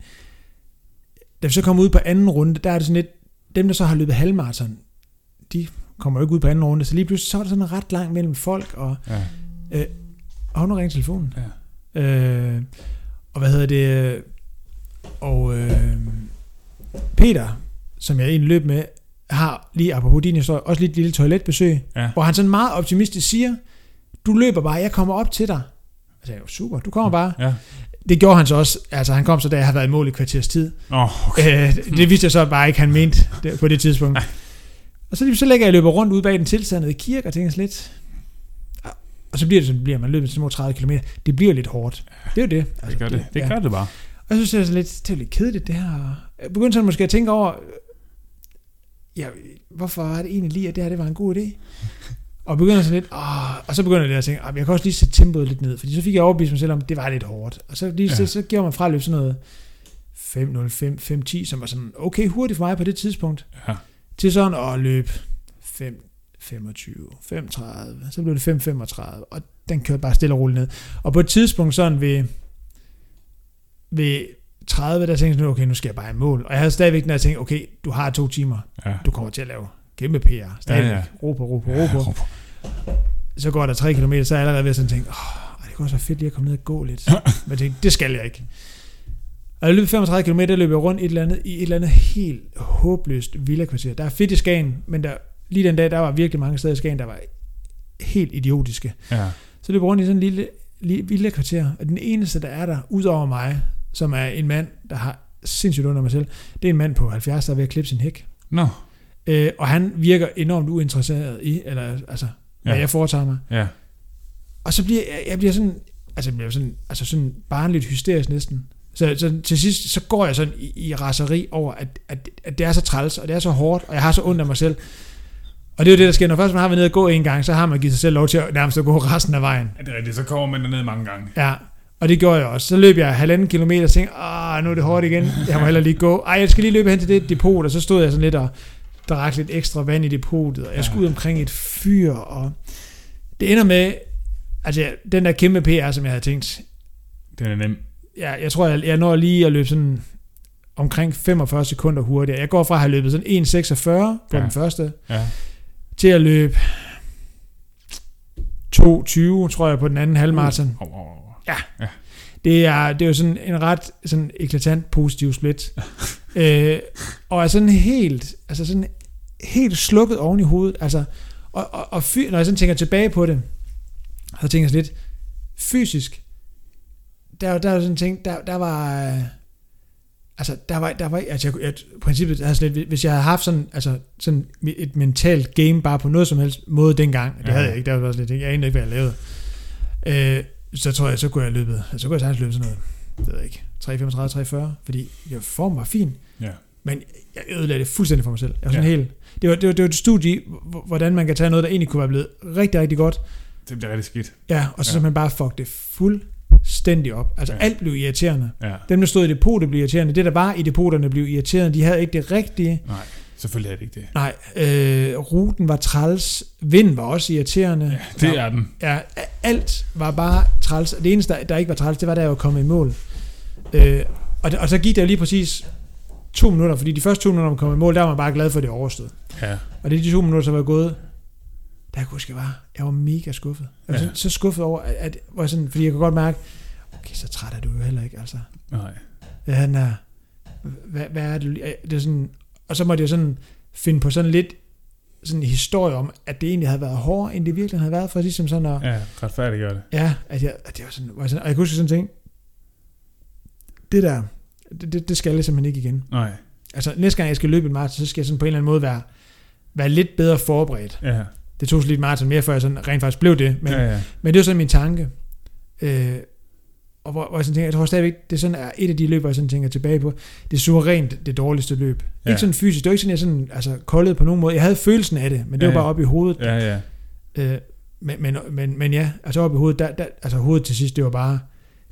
da vi så kom ud på anden runde, der er det sådan lidt, dem der så har løbet halvmarathon, de kommer jo ikke ud på anden runde, så lige pludselig så var der sådan ret langt mellem folk, og, Ja. og nu ringer telefonen. Ja. Øh, og hvad hedder det, og øh, Peter, som jeg egentlig løb med, har lige, apropos din historie, også lige et lille toiletbesøg, Ja. hvor han sådan meget optimistisk siger, du løber bare, jeg kommer op til dig. Jeg sagde, super, du kommer bare. Ja. Det gjorde han så også, altså han kom så, da jeg havde været i mål i kvarters tid. Åh, okay. Øh, det vidste jeg så bare ikke, han mente det, på det tidspunkt. Og så, så lægger jeg løber rundt ude bag den tilsandede kirke og tænker lidt, og så bliver det sådan, det bliver man løber små 30 km. Det bliver lidt hårdt. Det er jo det. Det gør det. Det gør det bare. Og så synes jeg sådan lidt, det er lidt kedeligt det her. Jeg begyndte sådan måske at tænke over, ja, hvorfor var det egentlig lige, at det her det var en god idé? Og begynder sådan lidt, åh, og så begynder jeg at tænke, "Ah, jeg kan også lige sætte tempoet lidt ned, fordi så fik jeg overbevist mig selv om, at det var lidt hårdt. Og så, lige, Ja. så, så giver man fra at løbe sådan noget 5.05, 5.10, som var sådan okay hurtigt for mig på det tidspunkt, Ja. til sådan at løbe 5, 25, 35, så blev det 5.35, og den kørte bare stille og roligt ned. Og på et tidspunkt sådan ved, ved 30, der tænkte jeg, sådan, okay, nu skal jeg bare i mål. Og jeg havde stadigvæk den der tænkt, okay, du har to timer, Ja. du kommer til at lave kæmpe PR. Stadigvæk. Ja, Ja, ja. ja. Ro på, ro på, ro på. Så går der 3 km, så er jeg allerede ved at sådan tænke, åh, det kunne også være fedt lige at komme ned og gå lidt. Men jeg tænkte, det skal jeg ikke. Og jeg løb 35 km, der løb jeg rundt i et eller andet, i et eller andet helt håbløst villakvarter. Der er fedt i Skagen, men der, lige den dag, der var virkelig mange steder i Skagen, der var helt idiotiske. Ja. Så løb jeg rundt i sådan en lille, lille villakvarter, og den eneste, der er der, ud over mig, som er en mand, der har sindssygt under mig selv, det er en mand på 70, der er ved at klippe sin hæk. Nå. Øh, og han virker enormt uinteresseret i, eller altså, hvad Ja. jeg foretager mig. Ja. Og så bliver jeg, jeg bliver sådan, altså jeg bliver sådan, altså sådan barnligt hysterisk næsten. Så, så til sidst, så går jeg sådan i, i raseri over, at, at, at det er så træls, og det er så hårdt, og jeg har så ondt af mig selv. Og det er jo det, der sker. Når først man har været nede og gå en gang, så har man givet sig selv lov til at nærmest at gå resten af vejen. Er det rigtigt? Så kommer man derned mange gange. Ja, og det gjorde jeg også. Så løb jeg halvanden kilometer og tænkte, ah, nu er det hårdt igen. Jeg må heller lige gå. Ej, jeg skal lige løbe hen til det depot, og så stod jeg sådan lidt og drak lidt ekstra vand i depotet, og jeg skulle ud omkring et fyr, og det ender med, altså den der kæmpe PR, som jeg havde tænkt, Den er nem. jeg, jeg tror, jeg, jeg når lige at løbe sådan omkring 45 sekunder hurtigere. Jeg går fra at have løbet sådan 1.46 på Ja. ja. den første, Ja. til at løbe 2.20, tror jeg, på den anden halvmarathon. Oh, oh, oh. Det er, det er jo sådan en ret sådan eklatant positiv split. øh, og er sådan helt, altså sådan helt slukket oven i hovedet. Altså, og, og, og fy, når jeg sådan tænker tilbage på det, så tænker jeg lidt, fysisk, der, der er sådan ting, der, der var, øh, altså, der var, der var, altså, jeg, jeg, princippet, altså lidt, hvis jeg havde haft sådan, altså, sådan et mentalt game bare på noget som helst måde dengang, det Ja. havde jeg ikke, der var sådan lidt, jeg anede ikke, hvad jeg lavede, øh, så tror jeg, så kunne jeg løbet, så kunne jeg sagtens løbe sådan noget, det ved jeg ikke, 335, 340, fordi jeg form var fin, Ja. men jeg ødelagde det fuldstændig for mig selv. Jeg var sådan Ja. helt, det var, det, var, det var et studie hvordan man kan tage noget, der egentlig kunne være blevet rigtig, rigtig godt, Det bliver rigtig skidt. ja, og så Ja. man bare fuck det fuldstændig op. Altså ja. alt blev irriterende. Ja. Dem, der stod i depotet, blev irriterende. Det, der var i depoterne, blev irriterende. De havde ikke det rigtige. Nej, selvfølgelig er det ikke det. Nej, øh, ruten var træls. Vind var også irriterende. Ja, det er den. Ja, alt var bare træls. Det eneste, der, der ikke var træls, det var, da jeg var kommet i mål. Øh, og, det, og så gik der lige præcis to minutter, fordi de første to minutter, man kom i mål, der var man bare glad for, at det overstod. Ja. Og det er de to minutter, som var gået, der kunne jeg huske, jeg var, jeg var mega skuffet. Jeg var Ja. så, så skuffet over, at, at hvor jeg sådan, fordi jeg kunne godt mærke, okay, så træt er du jo heller ikke, altså. Nej. Ja, han er, hvad, hvad er det, det er sådan, og så måtte jeg sådan finde på sådan lidt sådan en historie om, at det egentlig havde været hårdere, end det virkelig havde været, for ligesom sådan at, Ja, retfærdiggør det. ja, at jeg, at jeg var sådan, var jeg sådan, og jeg kunne huske sådan ting, det der, det, det, det skal jeg simpelthen ikke igen. Nej. Altså næste gang jeg skal løbe en maraton, så skal jeg sådan på en eller anden måde være, være lidt bedre forberedt. Ja. Det tog så lidt maraton mere, før jeg sådan rent faktisk blev det. Men, ja, ja. men det var sådan min tanke. Øh, og hvor, hvor jeg sådan tænker, jeg tror stadigvæk, det er sådan er et af de løb, hvor jeg sådan tænker tilbage på. Det er suverænt det dårligste løb. Ja. Ikke sådan fysisk, det var ikke sådan, jeg sådan, altså, koldede på nogen måde. Jeg havde følelsen af det, men det Ja, var bare ja. op i hovedet. Ja, ja. Øh, men, men, men, men ja, altså op i hovedet, der, der, altså hovedet til sidst, det var bare,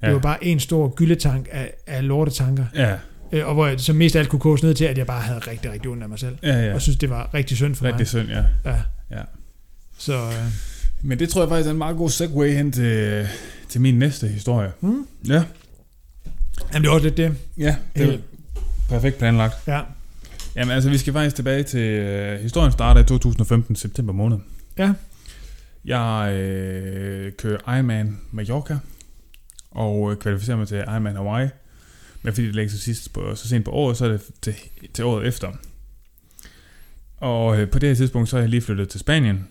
Ja. det var bare en stor gyldetank af, af lortetanker. Ja, Øh, og hvor jeg så mest alt kunne koges ned til, at jeg bare havde rigtig, rigtig ondt af mig selv. ja, Ja. Og synes, det var rigtig synd for Rigtig mig. synd, ja. Ja. Ja. Så, øh, Men det tror jeg faktisk er en meget god segue hen til, til min næste historie. hmm? Ja. Jamen, det var lidt det. Ja, det er Helt. perfekt planlagt. Ja. Jamen altså, vi skal faktisk tilbage til øh, historien starter i 2015, september måned. Ja. Jeg øh, kører Ironman Mallorca, og øh, kvalificerer mig til Ironman Hawaii. Men fordi det ligger så, sidst på, så sent på året, så er det til, til året efter. Og øh, på det her tidspunkt, så er jeg lige flyttet til Spanien.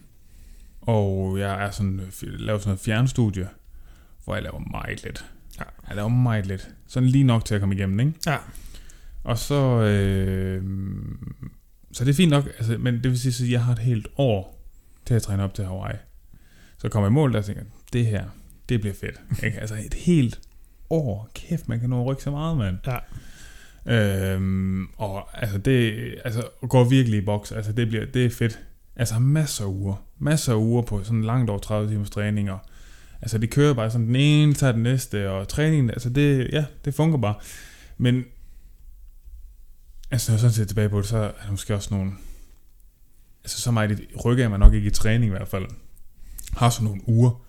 Og jeg er sådan, øh, laver sådan noget fjernstudie, hvor jeg laver meget lidt. Ja. Jeg laver meget lidt. Sådan lige nok til at komme igennem, ikke? Ja. Og så... Øh, så det er fint nok, altså, men det vil sige, at jeg har et helt år til at træne op til Hawaii. Så kommer jeg i mål, der tænker, det her, det bliver fedt. Ikke? Altså et helt år. Kæft, man kan nå at rykke så meget, mand. Ja. Øhm, og altså det altså, går virkelig i boks. Altså det, bliver, det er fedt. Altså masser af uger. Masser af uger på sådan langt over 30 timers træning. Og, altså det kører bare sådan den ene, tager den næste. Og træningen, altså det, ja, det fungerer bare. Men altså når jeg sådan ser tilbage på det, så er der måske også nogle... Altså så meget rykker jeg mig nok ikke i træning i hvert fald. Har sådan nogle uger.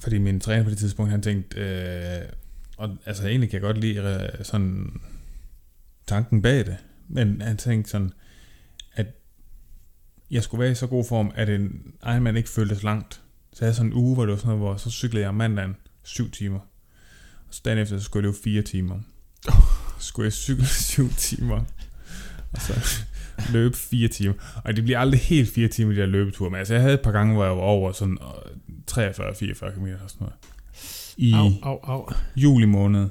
Fordi min træner på det tidspunkt, han tænkte... Øh, og altså egentlig kan jeg godt lide øh, sådan tanken bag det. Men han tænkte sådan, jeg skulle være i så god form, at en Ironman ikke føltes langt. Så jeg havde sådan en uge, hvor det var sådan noget, hvor så cyklede jeg mandagen syv timer. Og så dagen efter, så skulle jeg løbe fire timer. Så skulle jeg cykle syv timer. Og så løbe fire timer. Og det bliver aldrig helt fire timer, de der løbeture. Men altså, jeg havde et par gange, hvor jeg var over sådan øh, 43-44 km og sådan noget. I Au, au, au. juli måned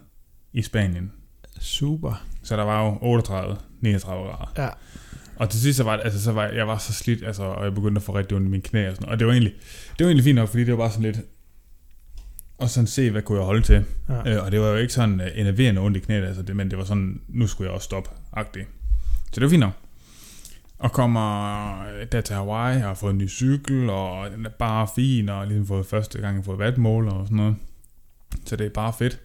i Spanien. Super. Så der var jo 38, 39 grader. Ja. Og til sidst så var, det, altså, så var jeg, jeg var så slidt, altså, og jeg begyndte at få rigtig ondt i mine knæ og sådan. Og det var egentlig, det var egentlig fint nok, fordi det var bare sådan lidt, og sådan se, hvad kunne jeg holde til. Ja. Øh, og det var jo ikke sådan uh, enerverende ondt i knæet, altså det, men det var sådan, nu skulle jeg også stoppe, agtigt. Så det var fint nok. Og kommer øh, der til Hawaii, og har fået en ny cykel, og den er bare fin, og ligesom fået første gang fået vatmål og sådan noget. Så det er bare fedt.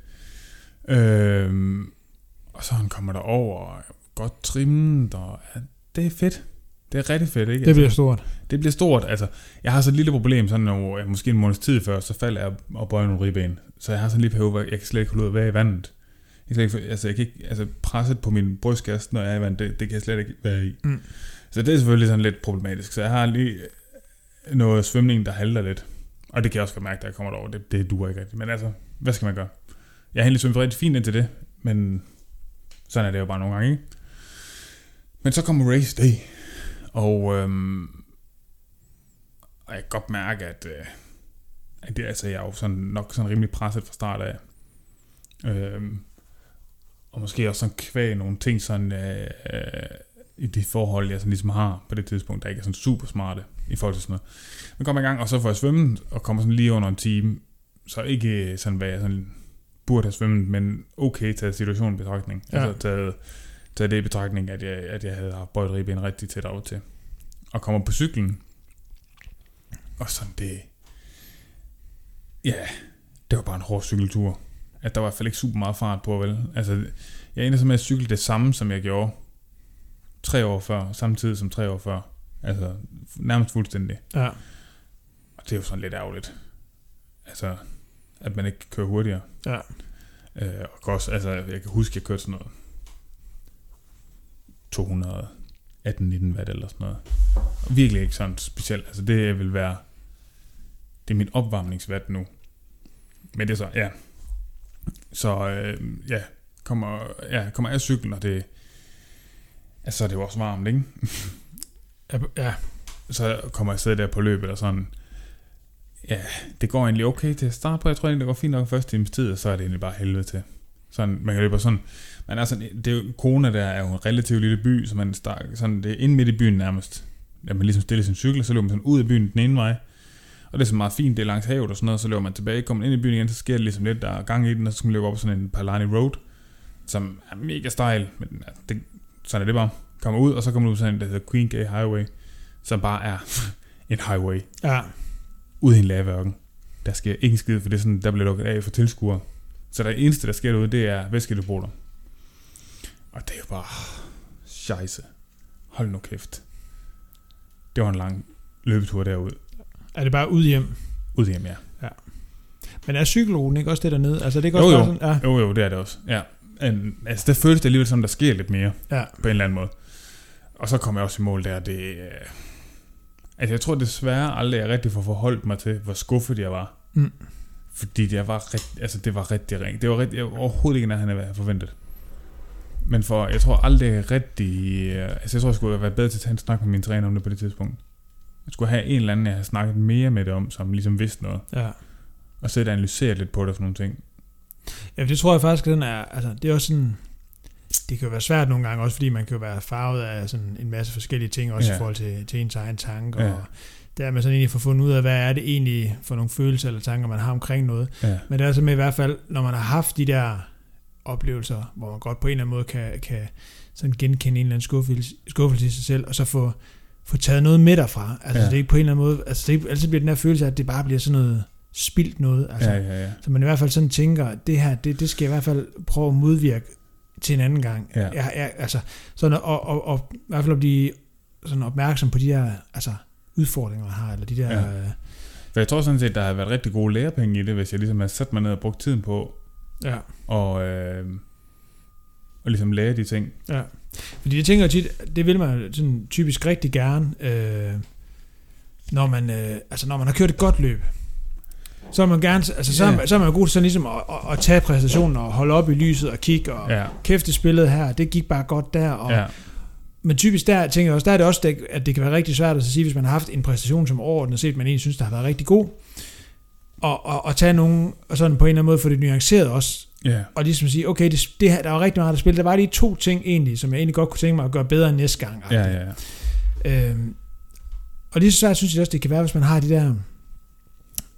Øhm, og så han kommer der over, og er godt trimmet, og det er fedt. Det er rigtig fedt, ikke? Det bliver stort. det bliver stort. Altså, jeg har så et lille problem, sådan når, måske en måneds tid før, så falder jeg og bøjer nogle ribben. Så jeg har sådan en lille periode, hvor jeg kan slet ikke holde ud at være i vandet. Jeg kan, slet ikke, altså, jeg kan ikke, altså presset på min brystkasse, når jeg er i vandet, det, det kan jeg slet ikke være i. Mm. Så det er selvfølgelig sådan lidt problematisk. Så jeg har lige noget svømning, der halter lidt. Og det kan jeg også godt mærke, da jeg kommer derover. Det, det duer ikke rigtigt. Men altså, hvad skal man gøre? jeg har egentlig svømmet rigtig fint indtil det, men sådan er det jo bare nogle gange, ikke? Men så kommer race day, og, øhm, og jeg kan godt mærke, at, øh, at det, altså, jeg er jo sådan, nok sådan rimelig presset fra start af. Øhm, og måske også sådan kvæg nogle ting sådan, øh, øh, i de forhold, jeg sådan ligesom har på det tidspunkt, der ikke er sådan super smarte i forhold til sådan noget. Men kommer i gang, og så får jeg svømmet, og kommer sådan lige under en time, så ikke sådan, hvad jeg sådan burde have svømmet, men okay taget situationen i betragtning. Ja. Altså taget, taget det i betragtning, at jeg, at jeg havde haft bøjet ribben rigtig tæt over til. Og kommer på cyklen, og sådan det... Ja, det var bare en hård cykeltur. At der var i hvert fald ikke super meget fart på, vel? Altså, jeg endte så med at cykle det samme, som jeg gjorde tre år før, samtidig som tre år før. Altså, nærmest fuldstændig. Ja. Og det er jo sådan lidt ærgerligt. Altså, at man ikke kan køre hurtigere. Ja. Øh, og også, altså, jeg kan huske, at jeg kørte sådan noget 218-19 watt eller sådan noget. Og virkelig ikke sådan specielt. Altså, det vil være, det er min opvarmningsvat nu. Men det er så, ja. Så, øh, ja, kommer, ja, kommer jeg cyklen, og det, altså, det er jo også varmt, ikke? Ja, så kommer jeg sidde der på løbet og sådan, ja, det går egentlig okay til at starte på. Jeg tror egentlig, det går fint nok første times tid, og så er det egentlig bare helvede til. Sådan, man kan løbe sådan, er sådan, det er jo, Kona der er jo en relativt lille by, så man start, sådan, det er inde midt i byen nærmest. Ja, man ligesom stiller sin cykel, så løber man sådan ud af byen den ene vej. Og det er så meget fint, det er langs havet og sådan noget, så løber man tilbage, kommer ind i byen igen, så sker det ligesom lidt, der er gang i den, og så skal man løbe op på sådan en Palani Road, som er mega stejl, men altså, det, sådan er det bare. Kommer ud, og så kommer man ud sådan en, der hedder Queen Gay Highway, som bare er en highway Ja. ud i en lavørken. Der sker ikke en skid, for det er sådan, der bliver lukket af for tilskuere. Så det eneste, der sker derude, det er væskedepoter. Og det er jo bare... Scheisse. Hold nu kæft. Det var en lang løbetur derud. Er det bare ud hjem? Ud hjem, ja. Men er cykelruten ikke også det dernede? Altså, det Jo, også jo. være sådan, ja. Jo, jo, det er det også. Ja. En, altså, det føles det alligevel som, der sker lidt mere. Ja. på en eller anden måde. Og så kom jeg også i mål der, det... øh, Altså, jeg tror desværre aldrig, jeg rigtig får forholdt mig til, hvor skuffet jeg var. Mm. Fordi det var, rigt, altså, det var rigtig ringt. Det var, rigtig, jeg var overhovedet ikke nærheden af, hvad jeg havde forventet. Men for, jeg tror aldrig rigtig... øh, Altså, jeg tror, jeg skulle have været bedre til at tage en snak med min træner om det på det tidspunkt. Jeg skulle have en eller anden, jeg havde snakket mere med det om, som ligesom vidste noget. ja. Og så analysere lidt på det og sådan nogle ting. Ja, det tror jeg faktisk, den er, altså, det er også sådan, det kan jo være svært nogle gange, også fordi man kan jo være farvet af sådan en masse forskellige ting, også ja. I forhold til, til ens egen tanker, Ja. og der med sådan egentlig få fundet ud af, hvad er det egentlig for nogle følelser eller tanker, man har omkring noget. Ja. Men det er altså med i hvert fald, når man har haft de der oplevelser, hvor man godt på en eller anden måde kan, kan sådan genkende en eller anden skuffelse, skuffelse i sig selv, og så få, få taget noget med derfra. Altså Ja. det er ikke på en eller anden måde, altså det altid bliver den her følelse af, at det bare bliver sådan noget spildt noget. Altså, Ja, ja, ja. så man i hvert fald sådan tænker, at det her, det, det skal jeg i hvert fald prøve at modvirke til en anden gang. Ja. Jeg, jeg, altså, sådan, og, og, og, i hvert fald at blive sådan opmærksom på de her altså, udfordringer, man har, eller de der... Ja. Ja. Øh, For jeg tror sådan set, der har været rigtig gode lærepenge i det, hvis jeg ligesom har sat mig ned og brugt tiden på ja, og, øh, og ligesom lære de ting. ja. Fordi jeg tænker tit, det vil man sådan typisk rigtig gerne, øh, når, man, øh, altså, når man har kørt et godt løb. Så er man gerne, altså, så, er Ja. man, så er man jo god til sådan ligesom at, at, at tage præstationen og holde op i lyset og kigge og Ja, kæft det spillede her, det gik bare godt der, og, ja, Men typisk der, tænker jeg også, der er det også, at det kan være rigtig svært at sige, hvis man har haft en præstation, som overordnet set, man egentlig synes, der har været rigtig god, og, og, og tage nogen, og sådan på en eller anden måde få det nuanceret også, ja, og ligesom sige, okay, det, det her, der var rigtig meget, der spillede. Der var lige to ting egentlig, som jeg egentlig godt kunne tænke mig at gøre bedre næste gang. ja, ja, ja. Øhm, og lige så svært synes jeg også, det kan være, hvis man har de der...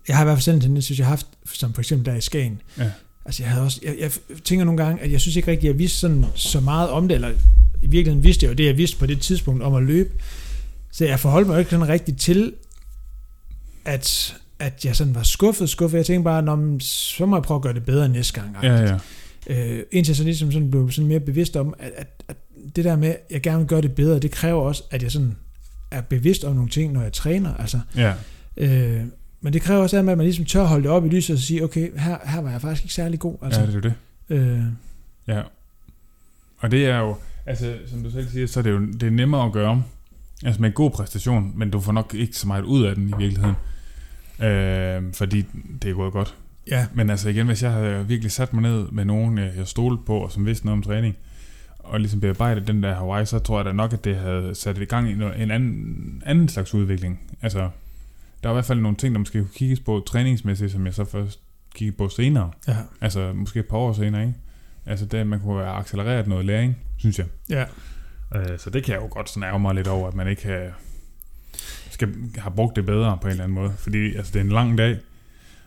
Jeg har i hvert fald selv en tendens, synes jeg har haft, som for eksempel der i Skagen. Ja. Altså jeg havde også, jeg, jeg tænker nogle gange, at jeg synes ikke rigtig, at jeg vidste sådan, så meget om det, eller i virkeligheden vidste jeg jo det, jeg vidste på det tidspunkt om at løbe. Så jeg forholdt mig jo ikke sådan rigtigt til, at, at jeg sådan var skuffet, skuffet. Jeg tænkte bare, Nå, så må jeg prøve at gøre det bedre næste gang. ja, ja. Øh, indtil jeg så ligesom sådan blev sådan mere bevidst om, at, at, at det der med, at jeg gerne vil gøre det bedre, det kræver også, at jeg sådan er bevidst om nogle ting, når jeg træner. Altså, ja. øh, men det kræver også, at man ligesom tør holde det op i lyset og sige, okay, her, her var jeg faktisk ikke særlig god. Altså, ja, det er det. øh, Ja. Og det er jo, altså som du selv siger, så er det jo det er nemmere at gøre. Altså med en god præstation, men du får nok ikke så meget ud af den i virkeligheden. Øh, fordi det er gået godt. Ja, Men altså igen, hvis jeg havde virkelig sat mig ned med nogen, jeg stolede på, og som vidste noget om træning, og ligesom bearbejdet den der Hawaii, så tror jeg da nok, at det havde sat i gang i en anden, anden slags udvikling. Altså, der er i hvert fald nogle ting, der måske kunne kigges på træningsmæssigt, som jeg så først kiggede på senere. ja, Altså, måske et par år senere, ikke? Altså, det, man kunne have accelereret noget læring, synes jeg. ja. Øh, så det kan jeg jo godt sådan ærge mig lidt over, at man ikke har, skal have brugt det bedre på en eller anden måde. Fordi altså, det er en lang dag,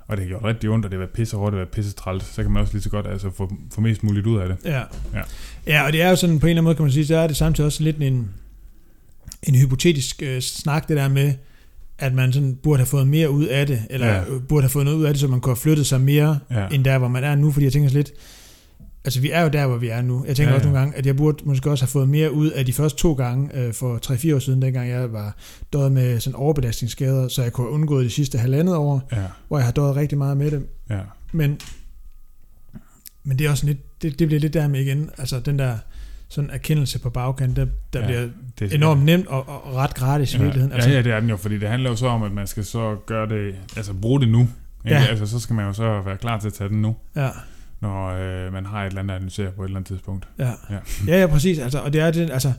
og det har gjort rigtig ondt, og det har været pisse hårdt, det har været pisse træls. Så kan man også lige så godt altså, få, få mest muligt ud af det. Ja. Ja. ja, og det er jo sådan, på en eller anden måde kan man sige, så er det samtidig også lidt en, en hypotetisk øh, snak, det der med, at man sådan burde have fået mere ud af det, eller Ja. burde have fået noget ud af det, så man kunne have flyttet sig mere, Ja. end der, hvor man er nu, fordi jeg tænker lidt, altså vi er jo der, hvor vi er nu. Jeg tænker Ja, ja, også ja. nogle gange, at jeg burde måske også have fået mere ud af de første to gange, øh, for 3-4 år siden, dengang jeg var døjet med sådan overbelastningsskader, så jeg kunne have undgået de sidste halvandet år, Ja, hvor jeg har døjet rigtig meget med det. ja, Men, men det er også lidt, det, det bliver lidt der med igen, altså den der sådan erkendelse på bagkant, der, der Ja, ja, bliver det, enormt nemt og, og ret gratis i ja, virkeligheden. Altså, ja, ja, det er den jo, fordi det handler jo så om, at man skal så gøre det, altså bruge det nu. Ikke? Ja. Altså, så skal man jo så være klar til at tage den nu, ja, når øh, man har et eller andet at analysere på et eller andet tidspunkt. ja. Ja. ja, ja, præcis. Altså, og det er det, altså,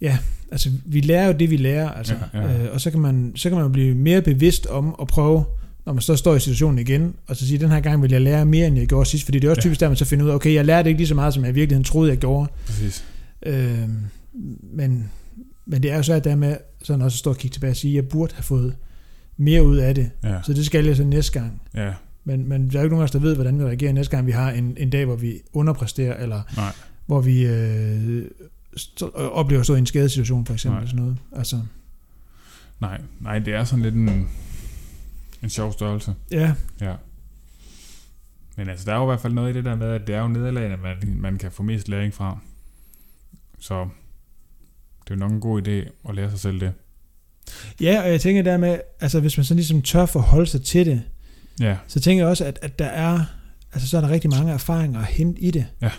ja, altså, vi lærer jo det, vi lærer, altså, Ja, ja. Øh, og så kan, man, så kan man blive mere bevidst om at prøve, når man så står i situationen igen, og så sige, den her gang vil jeg lære mere, end jeg gjorde sidst, fordi det er også Ja. typisk der, man så finder ud af, okay, jeg lærte ikke lige så meget, som jeg i virkeligheden troede, jeg gjorde. Præcis. Øh, men, men det er jo så, at der med sådan også at stå og kigge tilbage og sige, at jeg burde have fået mere ud af det. Ja, Så det skal jeg så næste gang. ja, Men, men der er jo ikke nogen af os, der ved, hvordan vi reagerer næste gang, vi har en, en dag, hvor vi underpræsterer, eller nej. hvor vi øh, stå, oplever at stå i en skadesituation, for eksempel. Nej. Sådan noget. Altså, Nej, nej, det er sådan lidt en, en sjov størrelse. ja, Ja. Men altså, der er jo i hvert fald noget i det der med, at det er jo nederlagene, man, man kan få mest læring fra. Så det er jo nok en god idé at lære sig selv det. ja, og jeg tænker dermed, altså hvis man så ligesom tør forholde sig til det, Ja, så tænker jeg også, at, at der er, altså så er der rigtig mange erfaringer at hente i det. Ja.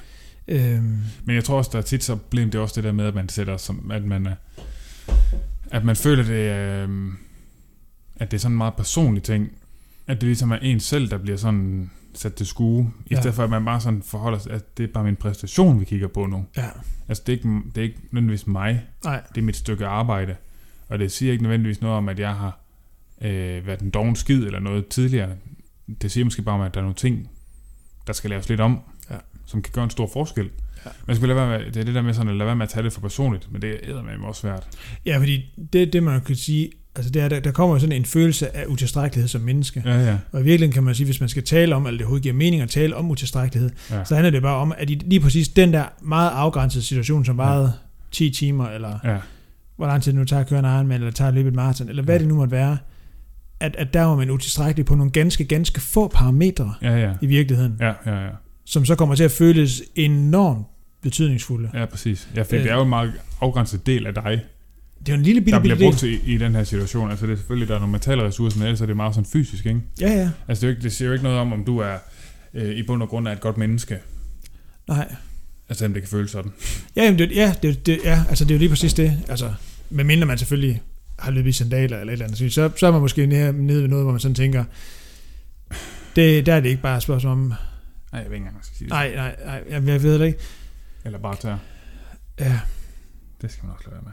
Øhm, men jeg tror også, der er tit så problem, det også det der med, at man sætter som, at man, er- at man føler det, øh, at det er sådan en meget personlig ting, at det ligesom er en selv, der bliver sådan sat til skue, i Ja. stedet for at man bare sådan forholder sig, at det er bare min præstation, vi kigger på nu. ja, Altså det er ikke, det er ikke nødvendigvis mig, nej, det er mit stykke arbejde. Og det siger ikke nødvendigvis noget om, at jeg har øh, været en doven skid eller noget tidligere. Det siger måske bare om, at der er nogle ting, der skal laves lidt om, Ja. som kan gøre en stor forskel. Ja. Man skal lade være med, det er det der med sådan, at lade være med at tage det for personligt, men det er med også svært. Ja, fordi det, det man kan sige, altså det er, der, der kommer sådan en følelse af utilstrækkelighed som menneske. Ja, ja. Og i virkeligheden kan man sige, hvis man skal tale om, eller det overhovedet giver mening at tale om utilstrækkelighed, Ja, så handler det bare om, at i lige præcis den der meget afgrænsede situation, som varede 10 timer, eller ja, hvor lang tid det nu tager at køre en Ironman, eller tager at løbe et maraton, eller hvad Ja. det nu måtte være, at, at der var man utilstrækkelig på nogle ganske, ganske få parametre ja, ja. i virkeligheden, Ja, ja, ja. som så kommer til at føles enormt betydningsfulde. Ja, præcis. Ja, for Øh. det er jo en meget afgrænset del af dig, Det er jo en lille bitte, der bliver brugt i, i den her situation. Altså det er selvfølgelig, der er nogle mentale ressourcer, men ellers er det meget sådan fysisk, ikke? Ja, ja. Altså det, er jo ikke, det siger jo ikke noget om, om du er øh, i bund og grund er et godt menneske. Nej. Altså det kan føles sådan. Ja, jamen, det, ja, det, det, ja, altså det er jo lige præcis det. Altså, medmindre man selvfølgelig har løbet i sandaler eller et eller andet, så, så er man måske nede, nede ved noget, hvor man sådan tænker, det, der er det ikke bare et spørgsmål om, Nej, jeg ved ikke engang, sige det. nej, nej, nej, jeg, jeg ved det ikke. Eller bare tør. Ja, Det skal man også lade være med.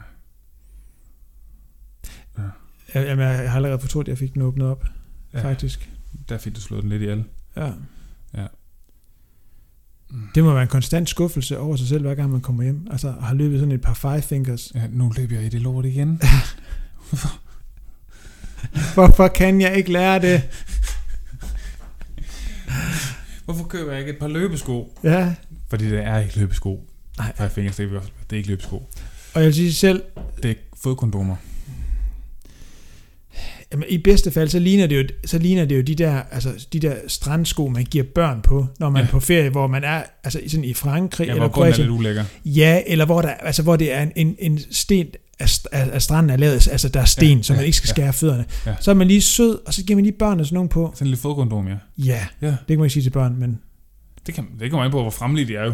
jeg, jamen, jeg har allerede fortrudt, at jeg fik den åbnet op, Ja, ja. faktisk. der fik du slået den lidt ihjel. Ja. Ja. Det må være en konstant skuffelse over sig selv, hver gang man kommer hjem. Altså, har løbet sådan et par five fingers. Ja, nu løber jeg i det lort igen. Hvorfor kan jeg ikke lære det? Hvorfor køber jeg ikke et par løbesko? Ja, Fordi det er ikke løbesko. Nej. Five fingers, det er, vi også- det er ikke løbesko. og jeg vil sige selv, Det er fodkondomer. Jamen, i bedste fald, så ligner det jo, så ligner det jo de der, altså, de der strandsko, man giver børn på, når man Ja. er på ferie, hvor man er altså, sådan i Frankrig Ja, eller hvor grunden er Kroatien. lidt ulækker. Ja, eller hvor, der, altså, hvor det er en, en, en sten af, af stranden er lavet, altså der er sten, Ja, ja, så man ja, ikke skal ja. skære fødderne. Ja. Så er man lige sød, og så giver man lige børnene sådan nogle på. Sådan en lille fodkondom, ja. Ja, Ja, det kan man ikke sige til børn, men det, kan, det kommer an på, hvor fremlige de er jo.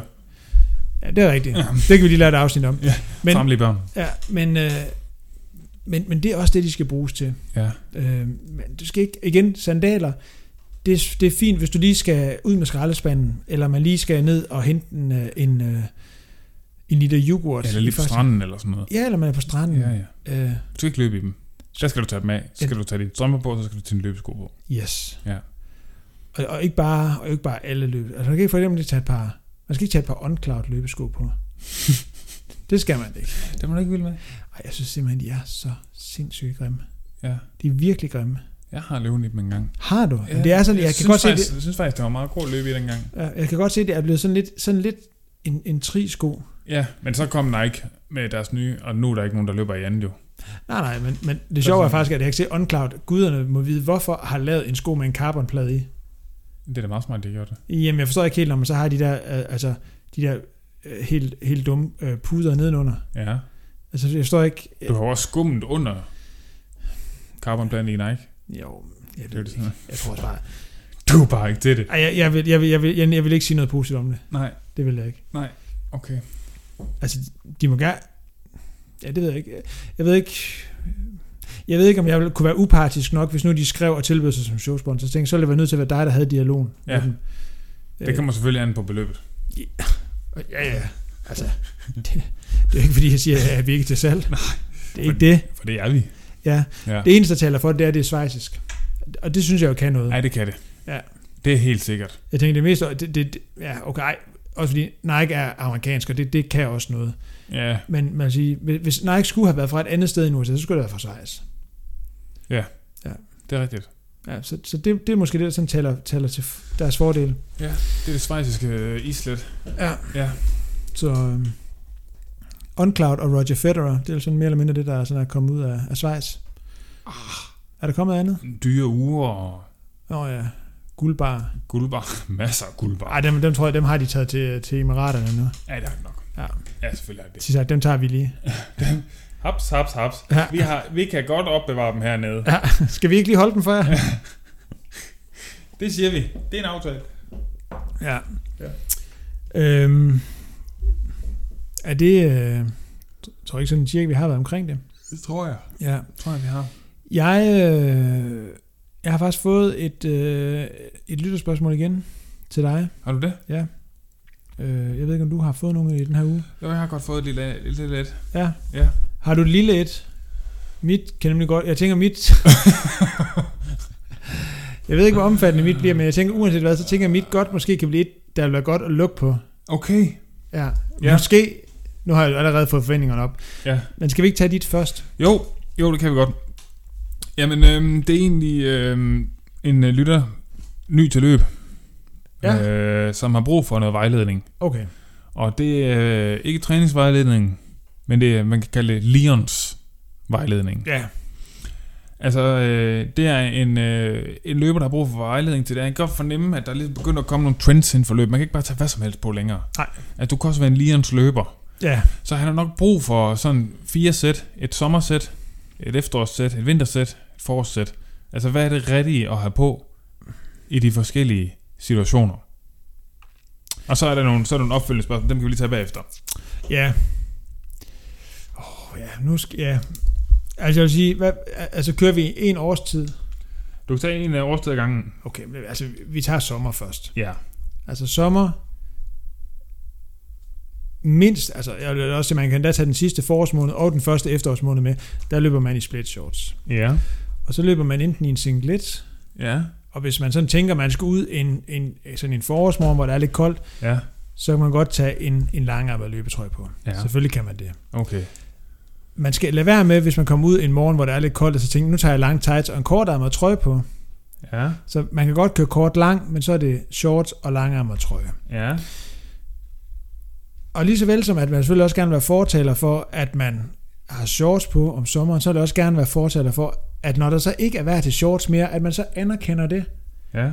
ja, det er rigtigt. Det kan vi lige lade et afsnit om. Ja, Men, Fremlige børn. ja, men, øh, men, men det er også det, de skal bruges til. Ja. Øh, men du skal ikke, igen, sandaler, det, det er fint, hvis du lige skal ud med skraldespanden, eller man lige skal ned og hente en, øh, en, øh, en liter yoghurt. Eller lige på stranden eller sådan noget. Ja, eller man er på stranden. Ja, ja. Øh, Du skal ikke løbe i dem. Så skal du tage dem af. Så skal du tage dine strømper på, så skal du tage dine løbesko på. yes. Ja. Og, og, ikke bare, og ikke bare alle løb. Altså, man kan ikke for eksempel tage et par, man skal ikke tage et par on-cloud løbesko på. det skal man ikke. Det er man ikke vild med. Ej, jeg synes simpelthen, de er så sindssygt grimme. Ja. De er virkelig grimme. Jeg har løbet i dem en gang. Har du? Ja, det er sådan, jeg, jeg kan synes godt se faktisk, det. Jeg synes faktisk, det var meget god at løbe i dengang. Ja, Jeg kan godt se, det er blevet sådan lidt, sådan lidt en, en tri-sko. Ja, men så kom Nike med deres nye, og nu er der ikke nogen, der løber i andet jo. Nej, nej, men, men det sjove er faktisk, at jeg kan se OnCloud. Guderne må vide, hvorfor har lavet en sko med en carbonplade i. Det er da meget smart, de gjorde det. Jamen, jeg forstår ikke helt, når man så har de der, øh, altså, de der øh, helt, helt dumme øh, puder nedenunder. Ja. Altså, jeg forstår ikke... Du har også skummet under carbonpladen i Nike. Jo, jeg Det er ved det det ikke. Jeg tror også bare... Du er bare ikke til det. Ej, jeg, jeg, vil, jeg, vil, jeg, vil, jeg, jeg vil ikke sige noget positivt om det. Nej, Det vil jeg ikke. okay. Altså, de må gerne... Ja, det ved jeg ikke. Jeg ved ikke... Jeg ved ikke, om jeg kunne være upartisk nok, hvis nu de skrev og tilbød sig som showsponsor. Så tænkte så ville det være nødt til at være dig, der havde dialogen. Ja. Det kommer selvfølgelig an på beløbet. Øh, Ja, ja. Altså, det, det er ikke, fordi jeg siger, at vi ikke er til salg. Nej. Det er ikke det. For det er vi. Ja. Ja. Det eneste, der taler for det, er, at det er svejsisk. Og det synes jeg jo kan noget. Nej, det kan det. Ja. Det er helt sikkert. Jeg tænker, det meste... Det, det, det, ja, okay. ej. Også fordi Nike er amerikansk, og det, det kan også noget. Ja, Men man siger, hvis- Nike skulle have været fra et andet sted end USA, så skulle det være fra Schweiz. det er rigtigt. Ja, så, så det, det er måske det, der sådan taler, taler til deres fordel. Ja, det er det svejsiske øh, islet. Ja. Ja. Så um, OnCloud og Roger Federer, det er sådan mere eller mindre det, der er, sådan er kommet ud af, af Schweiz. Ah. Er der kommet andet? Dyre uger og oh, ja, guldbar. guldbar. Masser af guldbar. Ej, dem, dem tror jeg, dem har de taget til, til Emiraterne nu. Ja, det er nok. Ja. Ja, selvfølgelig er det. Så sagt, dem tager vi lige. Haps, haps, haps. Ja. Vi, har, vi kan godt opbevare dem hernede. Ja, skal vi ikke lige holde den for jer? Det siger vi. Det er en aftale. Ja. Ja. Øhm, er det... Øh, jeg tror ikke sådan cirka, vi har været omkring det. Det tror jeg. Ja. Tror jeg, vi har. Jeg, øh, jeg har faktisk fået et, øh, et lytterspørgsmål igen til dig. Har du det? Øh, jeg ved ikke, om du har fået nogle i den her uge. Jo, jeg har godt fået et lille, lille lidt. Ja. Ja. Har du et lille et? Mit kan nemlig godt... Jeg tænker mit... jeg ved ikke, hvor omfattende mit bliver, men jeg tænker, uanset hvad, så tænker jeg, mit godt måske kan blive et, der vil være godt at lukke på. Okay. Ja. Ja. Måske... Nu har jeg allerede fået forventningerne op. Ja. Men skal vi ikke tage dit først? Jo, jo, det kan vi godt. Jamen, øhm, det er egentlig øhm, en øh, lytter, ny til løb, Ja. øh, som har brug for noget vejledning. Okay. Og det er øh, ikke træningsvejledning, men det er, man kan kalde det Lions vejledning. Ja. Altså, øh, det er en, øh, en løber, der har brug for vejledning til det. Han kan godt fornemme, at der er lidt begyndt at komme nogle trends inden for løb. Man kan ikke bare tage hvad som helst på længere. Nej. At du kan også være en Lions løber. Ja. Så han har nok brug for sådan fire sæt. Et sommersæt, et efterårssæt, et vintersæt, et forårssæt. Altså, hvad er det rigtige at have på i de forskellige situationer? Og så er der nogle, så er der nogle opfølgende spørgsmål, dem kan vi lige tage bagefter. Ja. Oh, ja, nu skal... Ja. Altså, jeg vil sige, hvad, altså kører vi en årstid? Du kan tage en årstid ad gangen. Okay, men altså, vi tager sommer først. Ja. Altså sommer, mindst, altså jeg vil også man kan da tage den sidste forårsmåned og den første efterårsmåned med, der løber man i split shorts. Ja. Og så løber man enten i en singlet, Ja. og hvis man sådan tænker, man skal ud en, en, sådan en forårsmorgen, hvor det er lidt koldt, Ja. så kan man godt tage en, en langærmet løbetrøje på. Ja. Selvfølgelig kan man det. Okay. Man skal lade være med, hvis man kommer ud en morgen, hvor det er lidt koldt, og så tænker, nu tager jeg lang tights og en kortærmet trøje på. Ja. Så man kan godt køre kort lang, men så er det shorts og langærmet trøje. Ja. Og lige så vel som, at man selvfølgelig også gerne vil være fortaler for, at man har shorts på om sommeren, så vil det også gerne være fortaler for, at når der så ikke er værd til shorts mere, at man så anerkender det, Ja.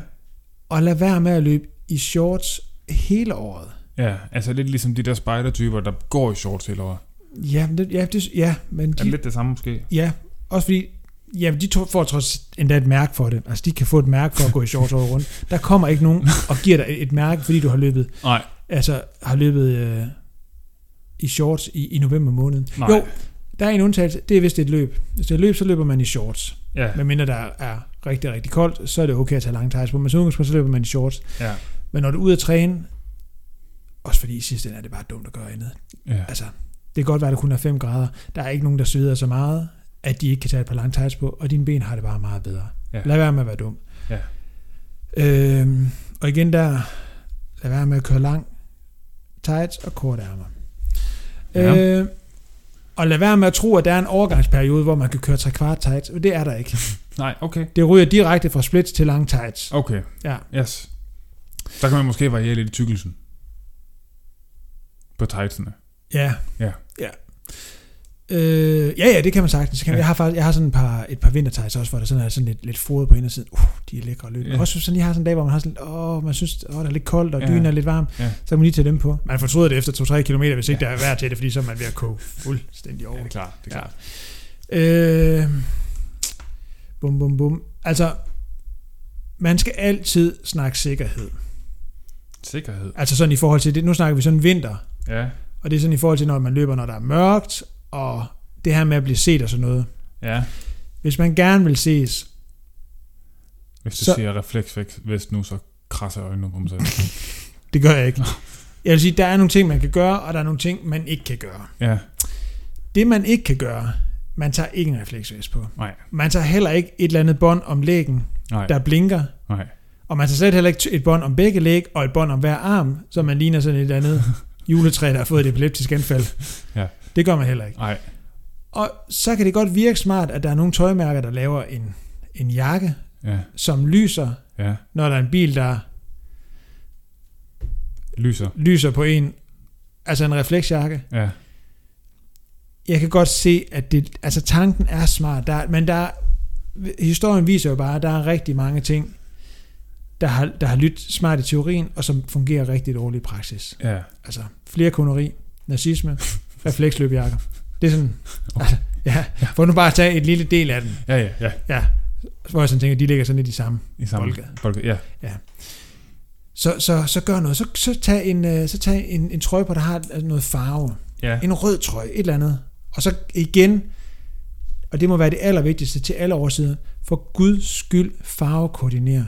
og lade være med at løbe i shorts hele året. Ja, altså lidt ligesom de der spider-typer, der går i shorts hele året. Ja, men det, ja, det, ja, men Er det de, lidt det samme måske? ja, også fordi, ja, de to får trods endda et mærke for det. Altså, de kan få et mærke for at gå i shorts året rundt. Der kommer ikke nogen og giver dig et, et mærke, fordi du har løbet, Nej. altså, har løbet øh, i shorts i, i november måned. Nej. Jo, Der er en undtagelse, det er hvis det er et løb. Hvis det er et løb, så løber man i shorts. Ja, Medmindre der er rigtig, rigtig koldt, så er det okay at tage lange tights på. Men som udgangspunkt, så løber man i shorts. ja, Men når du er ude at træne, også fordi i sidste ende er det bare dumt at gøre andet. ja. Altså, det kan godt være, at der kun er 5 grader. Der er ikke nogen, der sveder så meget, at de ikke kan tage et par lange tights på, og dine ben har det bare meget bedre. Ja. Lad være med at være dum. Ja. Øhm, og igen der, lad være med at køre lang tights og kort ærmer. Ja. Øh, og lad være med at tro, at der er en overgangsperiode, hvor man kan køre 3 kvart tights. Det er der ikke. Nej, okay. Det ryger direkte fra splits til lang tights. Okay, Ja. yes. Så kan man måske variere lidt i tykkelsen. På tightsene. Ja. Ja. Ja. Øh, ja, ja, det kan man sagtens. Det Kan Ja. ja. Jeg har faktisk, jeg har sådan et par, et par vintertights også, hvor der sådan er sådan lidt, lidt fodret på indersiden. Uh, de er lækre løb. Ja. Ja. Også sådan lige har sådan en dag, hvor man har sådan, åh, man synes, åh, der er lidt koldt, og Ja. dynen er lidt varm. Ja. Så kan man lige tage dem på. Man fortryder det efter 2-3 km, hvis ikke der er vejr til det, fordi så er man ved at koge fuldstændig over. Ja, det er klart. Det er Ja. klart. Øh, bum, bum, bum. Altså, man skal altid snakke sikkerhed. Sikkerhed. Altså sådan i forhold til det. Nu snakker vi sådan vinter. Ja, Og det er sådan i forhold til, når man løber, når der er mørkt, og det her med at blive set og sådan noget. ja. Hvis man gerne vil ses, Hvis du Så- siger vest nu, så krasser øjnene på mig selv. det gør jeg ikke. Jeg vil sige, der er nogle ting, man kan gøre, og der er nogle ting, man ikke kan gøre. ja, Det, man ikke kan gøre, man tager ikke en refleksvest på. nej, Man tager heller ikke et eller andet bånd om lægen, nej, der blinker. nej. Og man tager slet heller ikke et bånd om begge læg, og et bånd om hver arm, så man ligner sådan et eller andet juletræ, der har fået et epileptisk anfald. Ja. Det gør man heller ikke. Nej, Og så kan det godt virke smart, at der er nogle tøjmærker, der laver en, en jakke, ja, som lyser, ja. når der er en bil, der Lyser. lyser på en, altså en refleksjakke. Ja, Jeg kan godt se, at det, altså tanken er smart, der, men der, historien viser jo bare, at der er rigtig mange ting, der har, der har lyttet smart i teorien, og som fungerer rigtig dårligt i praksis. ja. Altså flere koneri, nazisme, refleksløbjakker. Det er sådan, altså, ja, for nu bare at tage et lille del af den. Ja, ja, ja. Ja, hvor jeg sådan tænker, de ligger sådan lidt i samme. I samme Bolke. bolke. Ja, Så, så, så gør noget. Så, så tag, en, øh, så tag en, en trøje på, der har noget farve. ja. En rød trøje, et eller andet. Og så igen, og det må være det allervigtigste til alle årsider, for guds skyld farvekoordinere.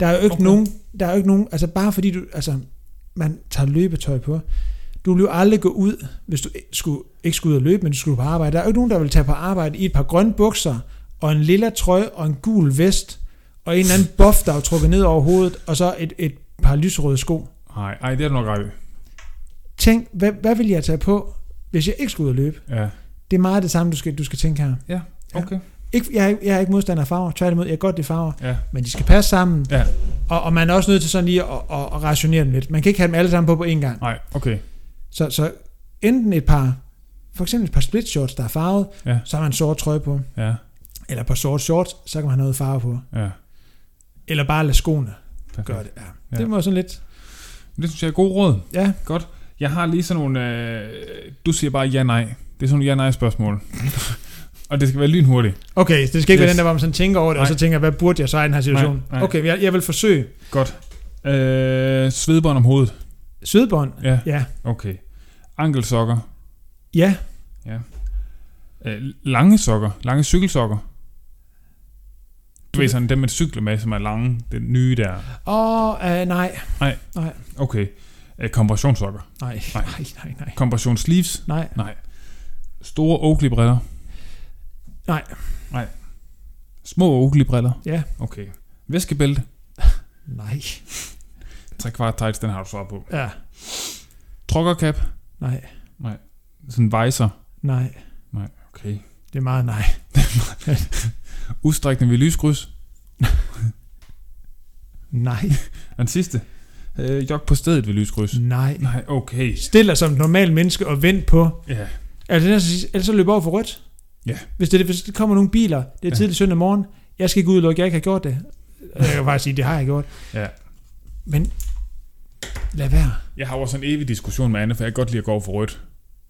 Der er jo ikke Okay. okay. nogen, der er jo ikke nogen, altså bare fordi du, altså man tager løbetøj på, du vil jo aldrig gå ud, hvis du skulle, ikke skulle ud og løbe, men du skulle på arbejde. Der er jo ikke nogen, der vil tage på arbejde i et par grønne bukser, og en lilla trøje, og en gul vest, og en eller anden buff, der er trukket ned over hovedet, og så et, et par lysrøde sko. Nej, ej, det er du nok ret. Tænk, hvad, hvad vil jeg tage på, hvis jeg ikke skulle ud og løbe? Ja, Det er meget det samme, du skal, du skal tænke her. ja, okay. Ikke, jeg, er, jeg er ikke modstander af farver, tværtimod, jeg kan godt lide farver, Ja, men de skal passe sammen, ja. og, og man er også nødt til sådan lige at, at, at rationere dem lidt. Man kan ikke have dem alle sammen på på én gang. Nej, okay. Så, så enten et par, for eksempel et par split shorts, der er farvet, Ja. så har man en sort trøje på, Ja, eller et par sort shorts, så kan man have noget farve på. ja. Eller bare lade skoene Perfekt. gøre det. Ja. Ja. Det må sådan lidt, Det synes jeg er god råd. ja, Godt. Jeg har lige sådan nogle... Øh, du siger bare ja-nej. Det er sådan nogle ja-nej spørgsmål. Og det skal være lynhurtigt. okay, det skal ikke yes. være den der, hvor man sådan tænker over det, og Nej. så tænker, hvad burde jeg så i den her situation? Nej, nej. Okay, jeg, jeg vil forsøge. Godt. Øh, svedbånd om hovedet. Svedbånd, Ja, ja, okay. Ankelsokker. ja, Øh, lange sokker. Lange cykelsokker. Du ved sådan, dem med cykler med, som er lange. Den nye der. og øh, nej, Okay. Øh, kompressionssokker. nej, Nej. nej, nej, nej, Kompressionssleeves. nej, Store Oakley-briller. nej, Små Oakley-briller. Ja. Okay. Væskebælte. nej, Tre kvart tights, den har du svaret på. ja, Trokkercap. Nej, Sådan en visor. nej, Okay. det er meget nej, Udstrækning ved lyskryds. nej, den sidste. Øh, jog på stedet ved lyskryds. nej. Nej, okay. Stil dig som et normalt menneske og vent på, Ja. altså ellers, så løb over for rødt. Ja. Hvis, det, hvis der kommer nogle biler, det er Ja. tidligt søndag morgen, jeg skal ikke udelukke, jeg ikke har gjort det. Jeg kan bare sige, det har jeg gjort. Ja. Men lad være. Jeg har jo også en evig diskussion med Anne, for jeg kan godt lide at gå over for rødt.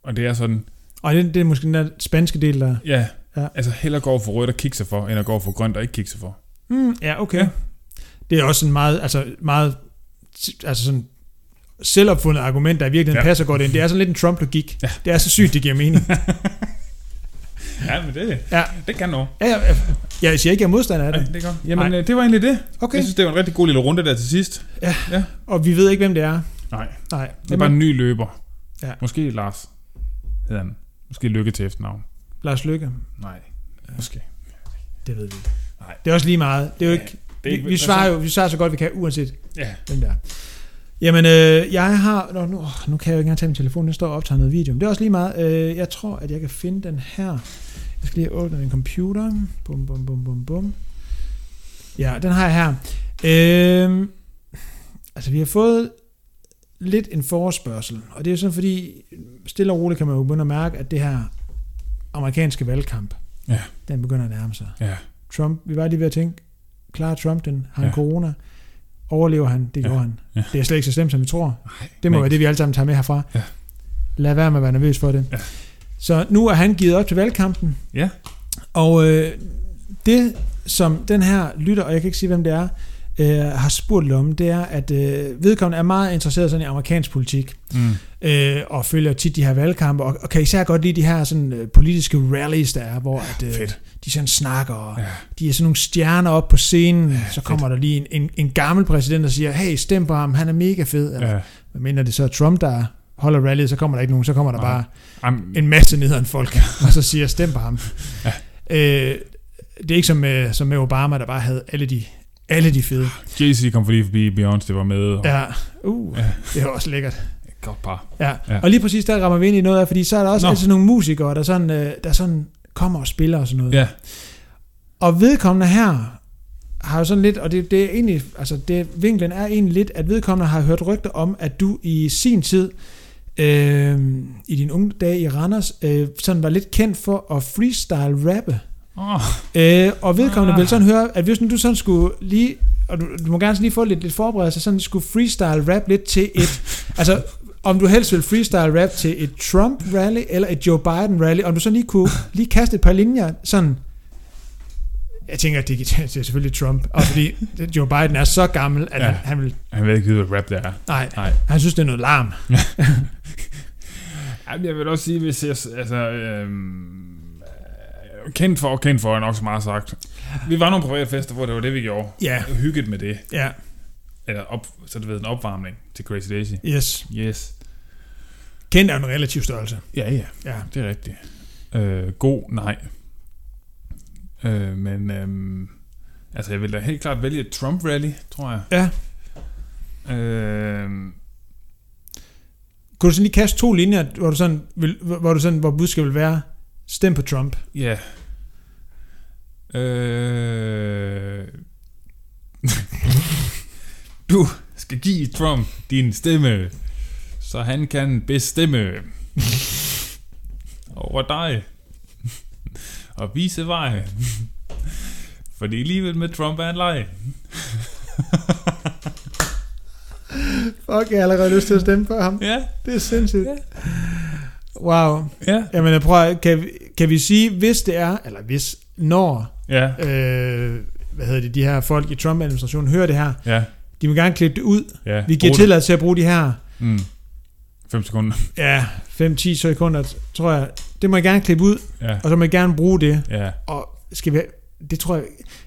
Og det er sådan, Og det, det er måske den der spanske del, der... ja, Ja. altså hellere gå over for rødt og kigge sig for, end at gå over for grønt og ikke kigge sig for. Mm, ja, okay. Ja. Det er også en meget, altså meget, altså sådan selvopfundet argument, der i virkeligheden ja. passer godt ind. Det er sådan lidt en Trump-logik. Ja. Det er så sygt, det giver mening. det, Ja. det kan noget. Ja, ja, ja. Jeg siger ikke, jeg er modstander af Ja, det. det er godt. Jamen, Nej. øh, det var egentlig det. Okay. Jeg synes, det var en rigtig god lille runde der til sidst. Og vi ved ikke, hvem det er. Nej, Nej. det er bare en ny løber. Ja. Måske Lars hedder han. Måske Lykke til efternavn. Lars Lykke. Nej, måske. Det ved vi ikke. Nej. Det er også lige meget. Det er jo Ja, ikke... Det Vi, vi, svarer jo vi svarer så godt, vi kan, uanset Ja. hvem det er. Jamen, øh, jeg har... Nå, nu, nu kan jeg jo ikke engang tage min telefon. Den står og optager noget video. Men det er også lige meget. Øh, jeg tror, at jeg kan finde den her. Jeg skal lige åbne min computer. Bum, bum, bum, bum, bum. Ja, den har jeg her. Øh, altså, vi har fået lidt en forespørgsel. Og det er sådan, fordi stille og roligt kan man jo begynde at mærke, at det her amerikanske valgkamp, Ja. den begynder at nærme sig. Ja. Trump, vi var lige ved at tænke, klarer Trump den? Har han Ja. corona? Overlever han? Det Ja. gjorde han. Ja. Det er slet ikke så slemt, som vi tror. Nej, Det må men- være det, vi alle sammen tager med herfra. Ja. Lad være med at være nervøs for det. Ja. Så nu er han givet op til valgkampen. Ja. Og øh, det, som den her lytter, og jeg kan ikke sige, hvem det er, øh, har spurgt om, det er, at øh, vedkommende er meget interesseret sådan i amerikansk politik, Mm. øh, og følger tit de her valgkampe, og, og kan især godt lide de her sådan, øh, politiske rallies, der er, hvor at, øh, Fedt. de sådan snakker, og Ja. de er sådan nogle stjerner op på scenen, Ja, så kommer der lige en, en, en gammel præsident, der siger, hey, stem på ham, han er mega fed. Eller, Ja. Hvad mener det så er Trump, der holder rallyet, så kommer der ikke nogen, så kommer der Nej. bare Am, en masse nederen folk, og så siger, stem på ham. Ja. Øh, det er ikke som med, som med Obama, der bare havde alle de, alle de fede. Jay-Z kom lige forbi, Beyoncé var med. Og, Ja, uh, Ja. det er også lækkert. Et Godt par. Ja. Ja. ja. Og lige præcis der rammer vi ind i noget af, fordi så er der også Nå. altid nogle musikere, der sådan, øh, der sådan kommer og spiller og sådan noget. Ja. Og vedkommende her har jo sådan lidt, og det, det er egentlig, altså det, vinklen er egentlig lidt, at vedkommende har hørt rygter om, at du i sin tid, øh, i dine unge dage i Randers, øh, sådan var lidt kendt for at freestyle rappe. Oh, Øh, og vedkommende Ah. vil sådan høre, at hvis nu du sådan skulle lige, og du, du må gerne lige få lidt, lidt forberedelse, sådan skulle freestyle rap lidt til et, altså om du helst vil freestyle rap til et Trump rally eller et Joe Biden rally, om du så lige kunne lige kaste et par linjer, sådan, jeg tænker, at det, er selvfølgelig Trump, og fordi Joe Biden er så gammel, at Ja. han, han vil, han ved ikke, hvad rap det er. nej, Nej. han synes, det er noget larm. Jamen, jeg vil også sige, hvis jeg... Altså, øhm, øh, kendt for og kendt for, er nok så meget sagt. Vi var nogle private fester, hvor det var det, vi gjorde. Ja, Hygget med det. ja, Eller op, så du ved, en opvarmning til Crazy Daisy. yes. Yes. Kendt er en relativ størrelse. Ja, ja. Ja, Det er rigtigt. Øh, god, nej. Øh, men øhm, altså, jeg vil da helt klart vælge et Trump-rally, tror jeg. ja. Øh, Kunne du sådan lige kaste to linjer, hvor du sådan, vil, hvor du sådan, hvor budskabet vil være, stem på Trump. ja. Øh, du skal give Trump din stemme, så han kan bestemme over dig og vise vej. Fordi livet med Trump er en leg. Fuck, jeg har allerede lyst til at stemme på ham. Ja, Det er sindssygt. Ja. Wow. ja, Jamen, jeg prøver, kan, vi, kan vi sige, hvis det er, eller hvis, når, ja, øh, hvad hedder det, de her folk i Trump-administrationen hører det her, ja. de vil gerne klippe det ud. ja. Vi giver tilladelse til at bruge de her, Mm. 5 sekunder. ja, 5-10 sekunder, tror jeg. Det må jeg gerne klippe ud, Ja, og så må jeg gerne bruge det. ja. Og skal vi, det tror jeg,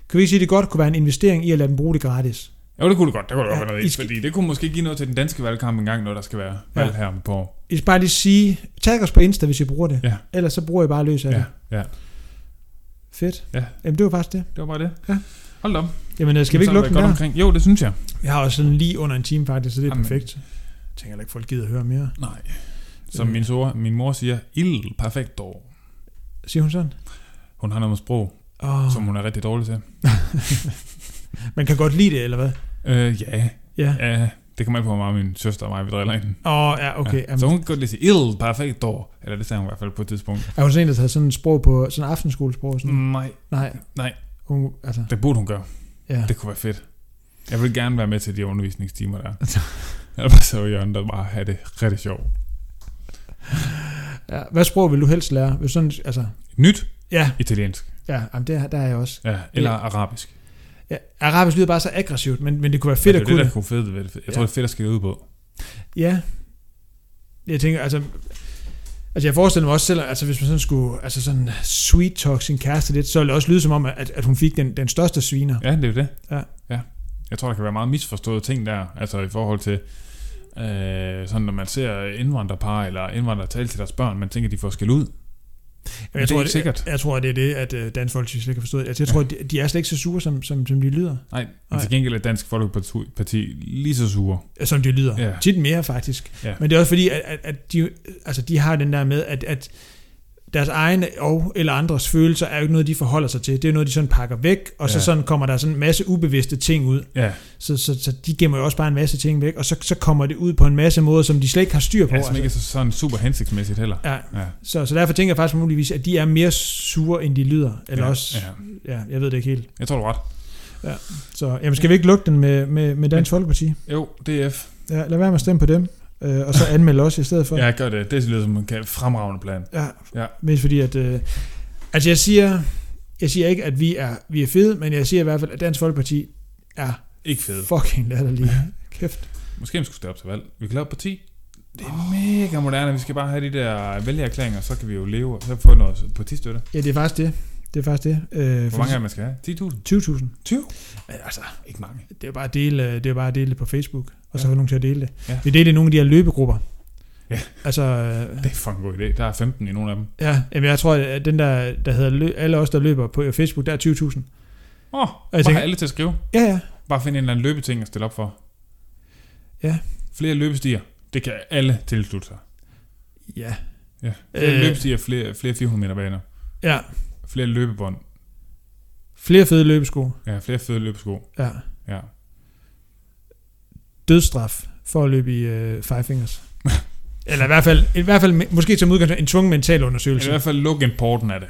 kan vi ikke sige, at det godt kunne være en investering i at lade dem bruge det gratis? Jo, det kunne det godt. Det kunne det Ja, godt være noget I skal- fordi det kunne måske give noget til den danske valgkamp engang, når der skal være Ja. valg her om par år. I skal bare lige sige, tag os på Insta, hvis I bruger det. Ja. Ellers så bruger I bare løs af Ja, det. ja. Fedt. Ja. Jamen, det var faktisk det. Det var bare det. Ja. Hold op. Jamen, øh, skal vi ikke lukke den godt der? omkring. Jo, det synes jeg. Jeg har også sådan lige under en time faktisk, så det er Jamen. perfekt. Jeg tænker ikke, folk gider at høre mere. Nej. Som min, sor, min mor siger, il perfecto. Siger hun sådan? Hun har noget med sprog, Oh, som hun er rigtig dårlig til. man kan godt lide det, eller hvad? Øh, ja. Ja. ja. Det kommer an på, hvor meget min søster og mig vi driller hende. Åh, oh, ja, okay. Ja. Så hun kan godt lige sige, il perfecto. Eller det sagde hun i hvert fald på et tidspunkt. Er hun sådan en, der tager sådan et sprog på, sådan en aftenskolesprog? og Sådan? Nej, Nej. nej. Hun, altså, Det burde hun gøre. ja. Det kunne være fedt. Jeg vil gerne være med til de undervisningstimer der. Eller bare så hjørnet og bare have det rigtig sjovt. Ja. Hvad sprog vil du helst lære? Du sådan, altså, Nyt ja, italiensk. ja jamen det, er- der er jeg også. Ja, eller arabisk. Ja, arabisk lyder bare så aggressivt, men, men det kunne være fedt Ja, det at kunne det, det. der kunne fedt ved det. Jeg Ja. tror, det er fedt at skille ud på. Ja. Jeg tænker, altså... Altså jeg forestiller mig også selv, altså hvis man sådan skulle altså sådan sweet talk sin kæreste lidt, så ville det også lyde som om, at, at hun fik den, den største sviner. Ja, det er jo det. Ja. ja. Jeg tror, der kan være meget misforståede ting der, altså i forhold til, øh, sådan når man ser indvandrerpar eller indvandrere tale til deres børn, man tænker, de får skæld ud. Men det er tror, ikke sikkert. Jeg, jeg tror, det er det, at øh, Dansk Folkeparti slet ikke har forstået. Altså, jeg tror, de, de er slet ikke så sure, som, som, som de lyder. Nej, men til gengæld er Dansk Folkeparti lige så sure. Som de lyder. Ja. Tit mere, faktisk. Ja. Men det er også fordi, at, at, at de, altså, de har den der med, at, at deres egne og eller andres følelser er jo ikke noget, de forholder sig til. Det er noget, de sådan pakker væk, og så Ja. sådan kommer der sådan en masse ubevidste ting ud. Ja, Så, så, så de gemmer jo også bare en masse ting væk, og så, så kommer det ud på en masse måder, som de slet ikke har styr på. ja som ikke er så, sådan super hensigtsmæssigt heller. ja, Ja, så, så derfor tænker jeg faktisk muligvis, at de er mere sure, end de lyder. Eller ja, også, Ja. ja, jeg ved det ikke helt. Jeg tror, du ret. Så jamen, skal vi ikke lukke den med, med, med Dansk Folkeparti? Jo, DF. Ja, lad være med at stemme på dem, øh, og så anmelde os i stedet for. Ja, gør det. Det lyder som en fremragende plan. ja. Ja. Mest fordi, at... Øh, altså, jeg siger, jeg siger ikke, at vi er, vi er fede, men jeg siger i hvert fald, at Dansk Folkeparti er Ikke fed. fucking latterlige. Kæft. Måske vi skulle stille op til valg. Vi kan lave et parti. Det er mega moderne. Vi skal bare have de der vælgererklæringer, så kan vi jo leve og så få noget partistøtte. Ja, det er faktisk det. Det er faktisk det. Øh, Hvor mange af man skal have? 10.000? 20.000. 20? Men altså, Ikke mange. det er bare at dele, øh, det er bare at dele det på Facebook, og så Ja. få nogen til at dele det. Ja. Vi deler i nogle af de her løbegrupper. Ja. Altså, øh, Det er fucking god idé. Der er 15 i nogle af dem. ja, jamen, jeg tror, at den der, der hedder lø- alle os, der løber på Facebook, der er 20.000. Åh, oh, bare tænker- alle til at skrive. Ja, ja. Bare finde en eller anden løbeting at stille op for. Ja. Flere løbestier. Det kan alle tilslutte sig. Ja. Ja. Flere Øh. løbestier, flere, flere 400 meter baner. Ja. Flere løbebånd. Flere fede løbesko. Ja, flere fede løbesko. Ja. Ja. Dødsstraf for at løbe i øh, Five Fingers. Eller i hvert fald, i hvert fald måske som udgangspunkt en tvungen mental I undersøgelse. hvert fald luk importen af det.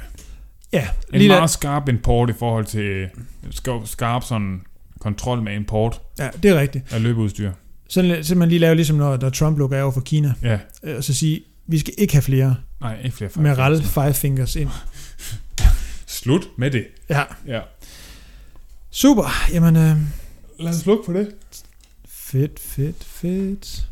Ja, En lige meget der, skarp import i forhold til skarp, skarp sådan kontrol med import ja, det er rigtigt. af løbeudstyr. Så simpelthen lige lave ligesom når, når Trump lukker af over for Kina, Ja, øh, og så sige, vi skal ikke have flere nej, ikke flere med RAL fejl. Five Fingers ind. Slut med det. Ja, Ja. super. Jamen, øh, Lad os slukke på det. fedt, fedt, fedt.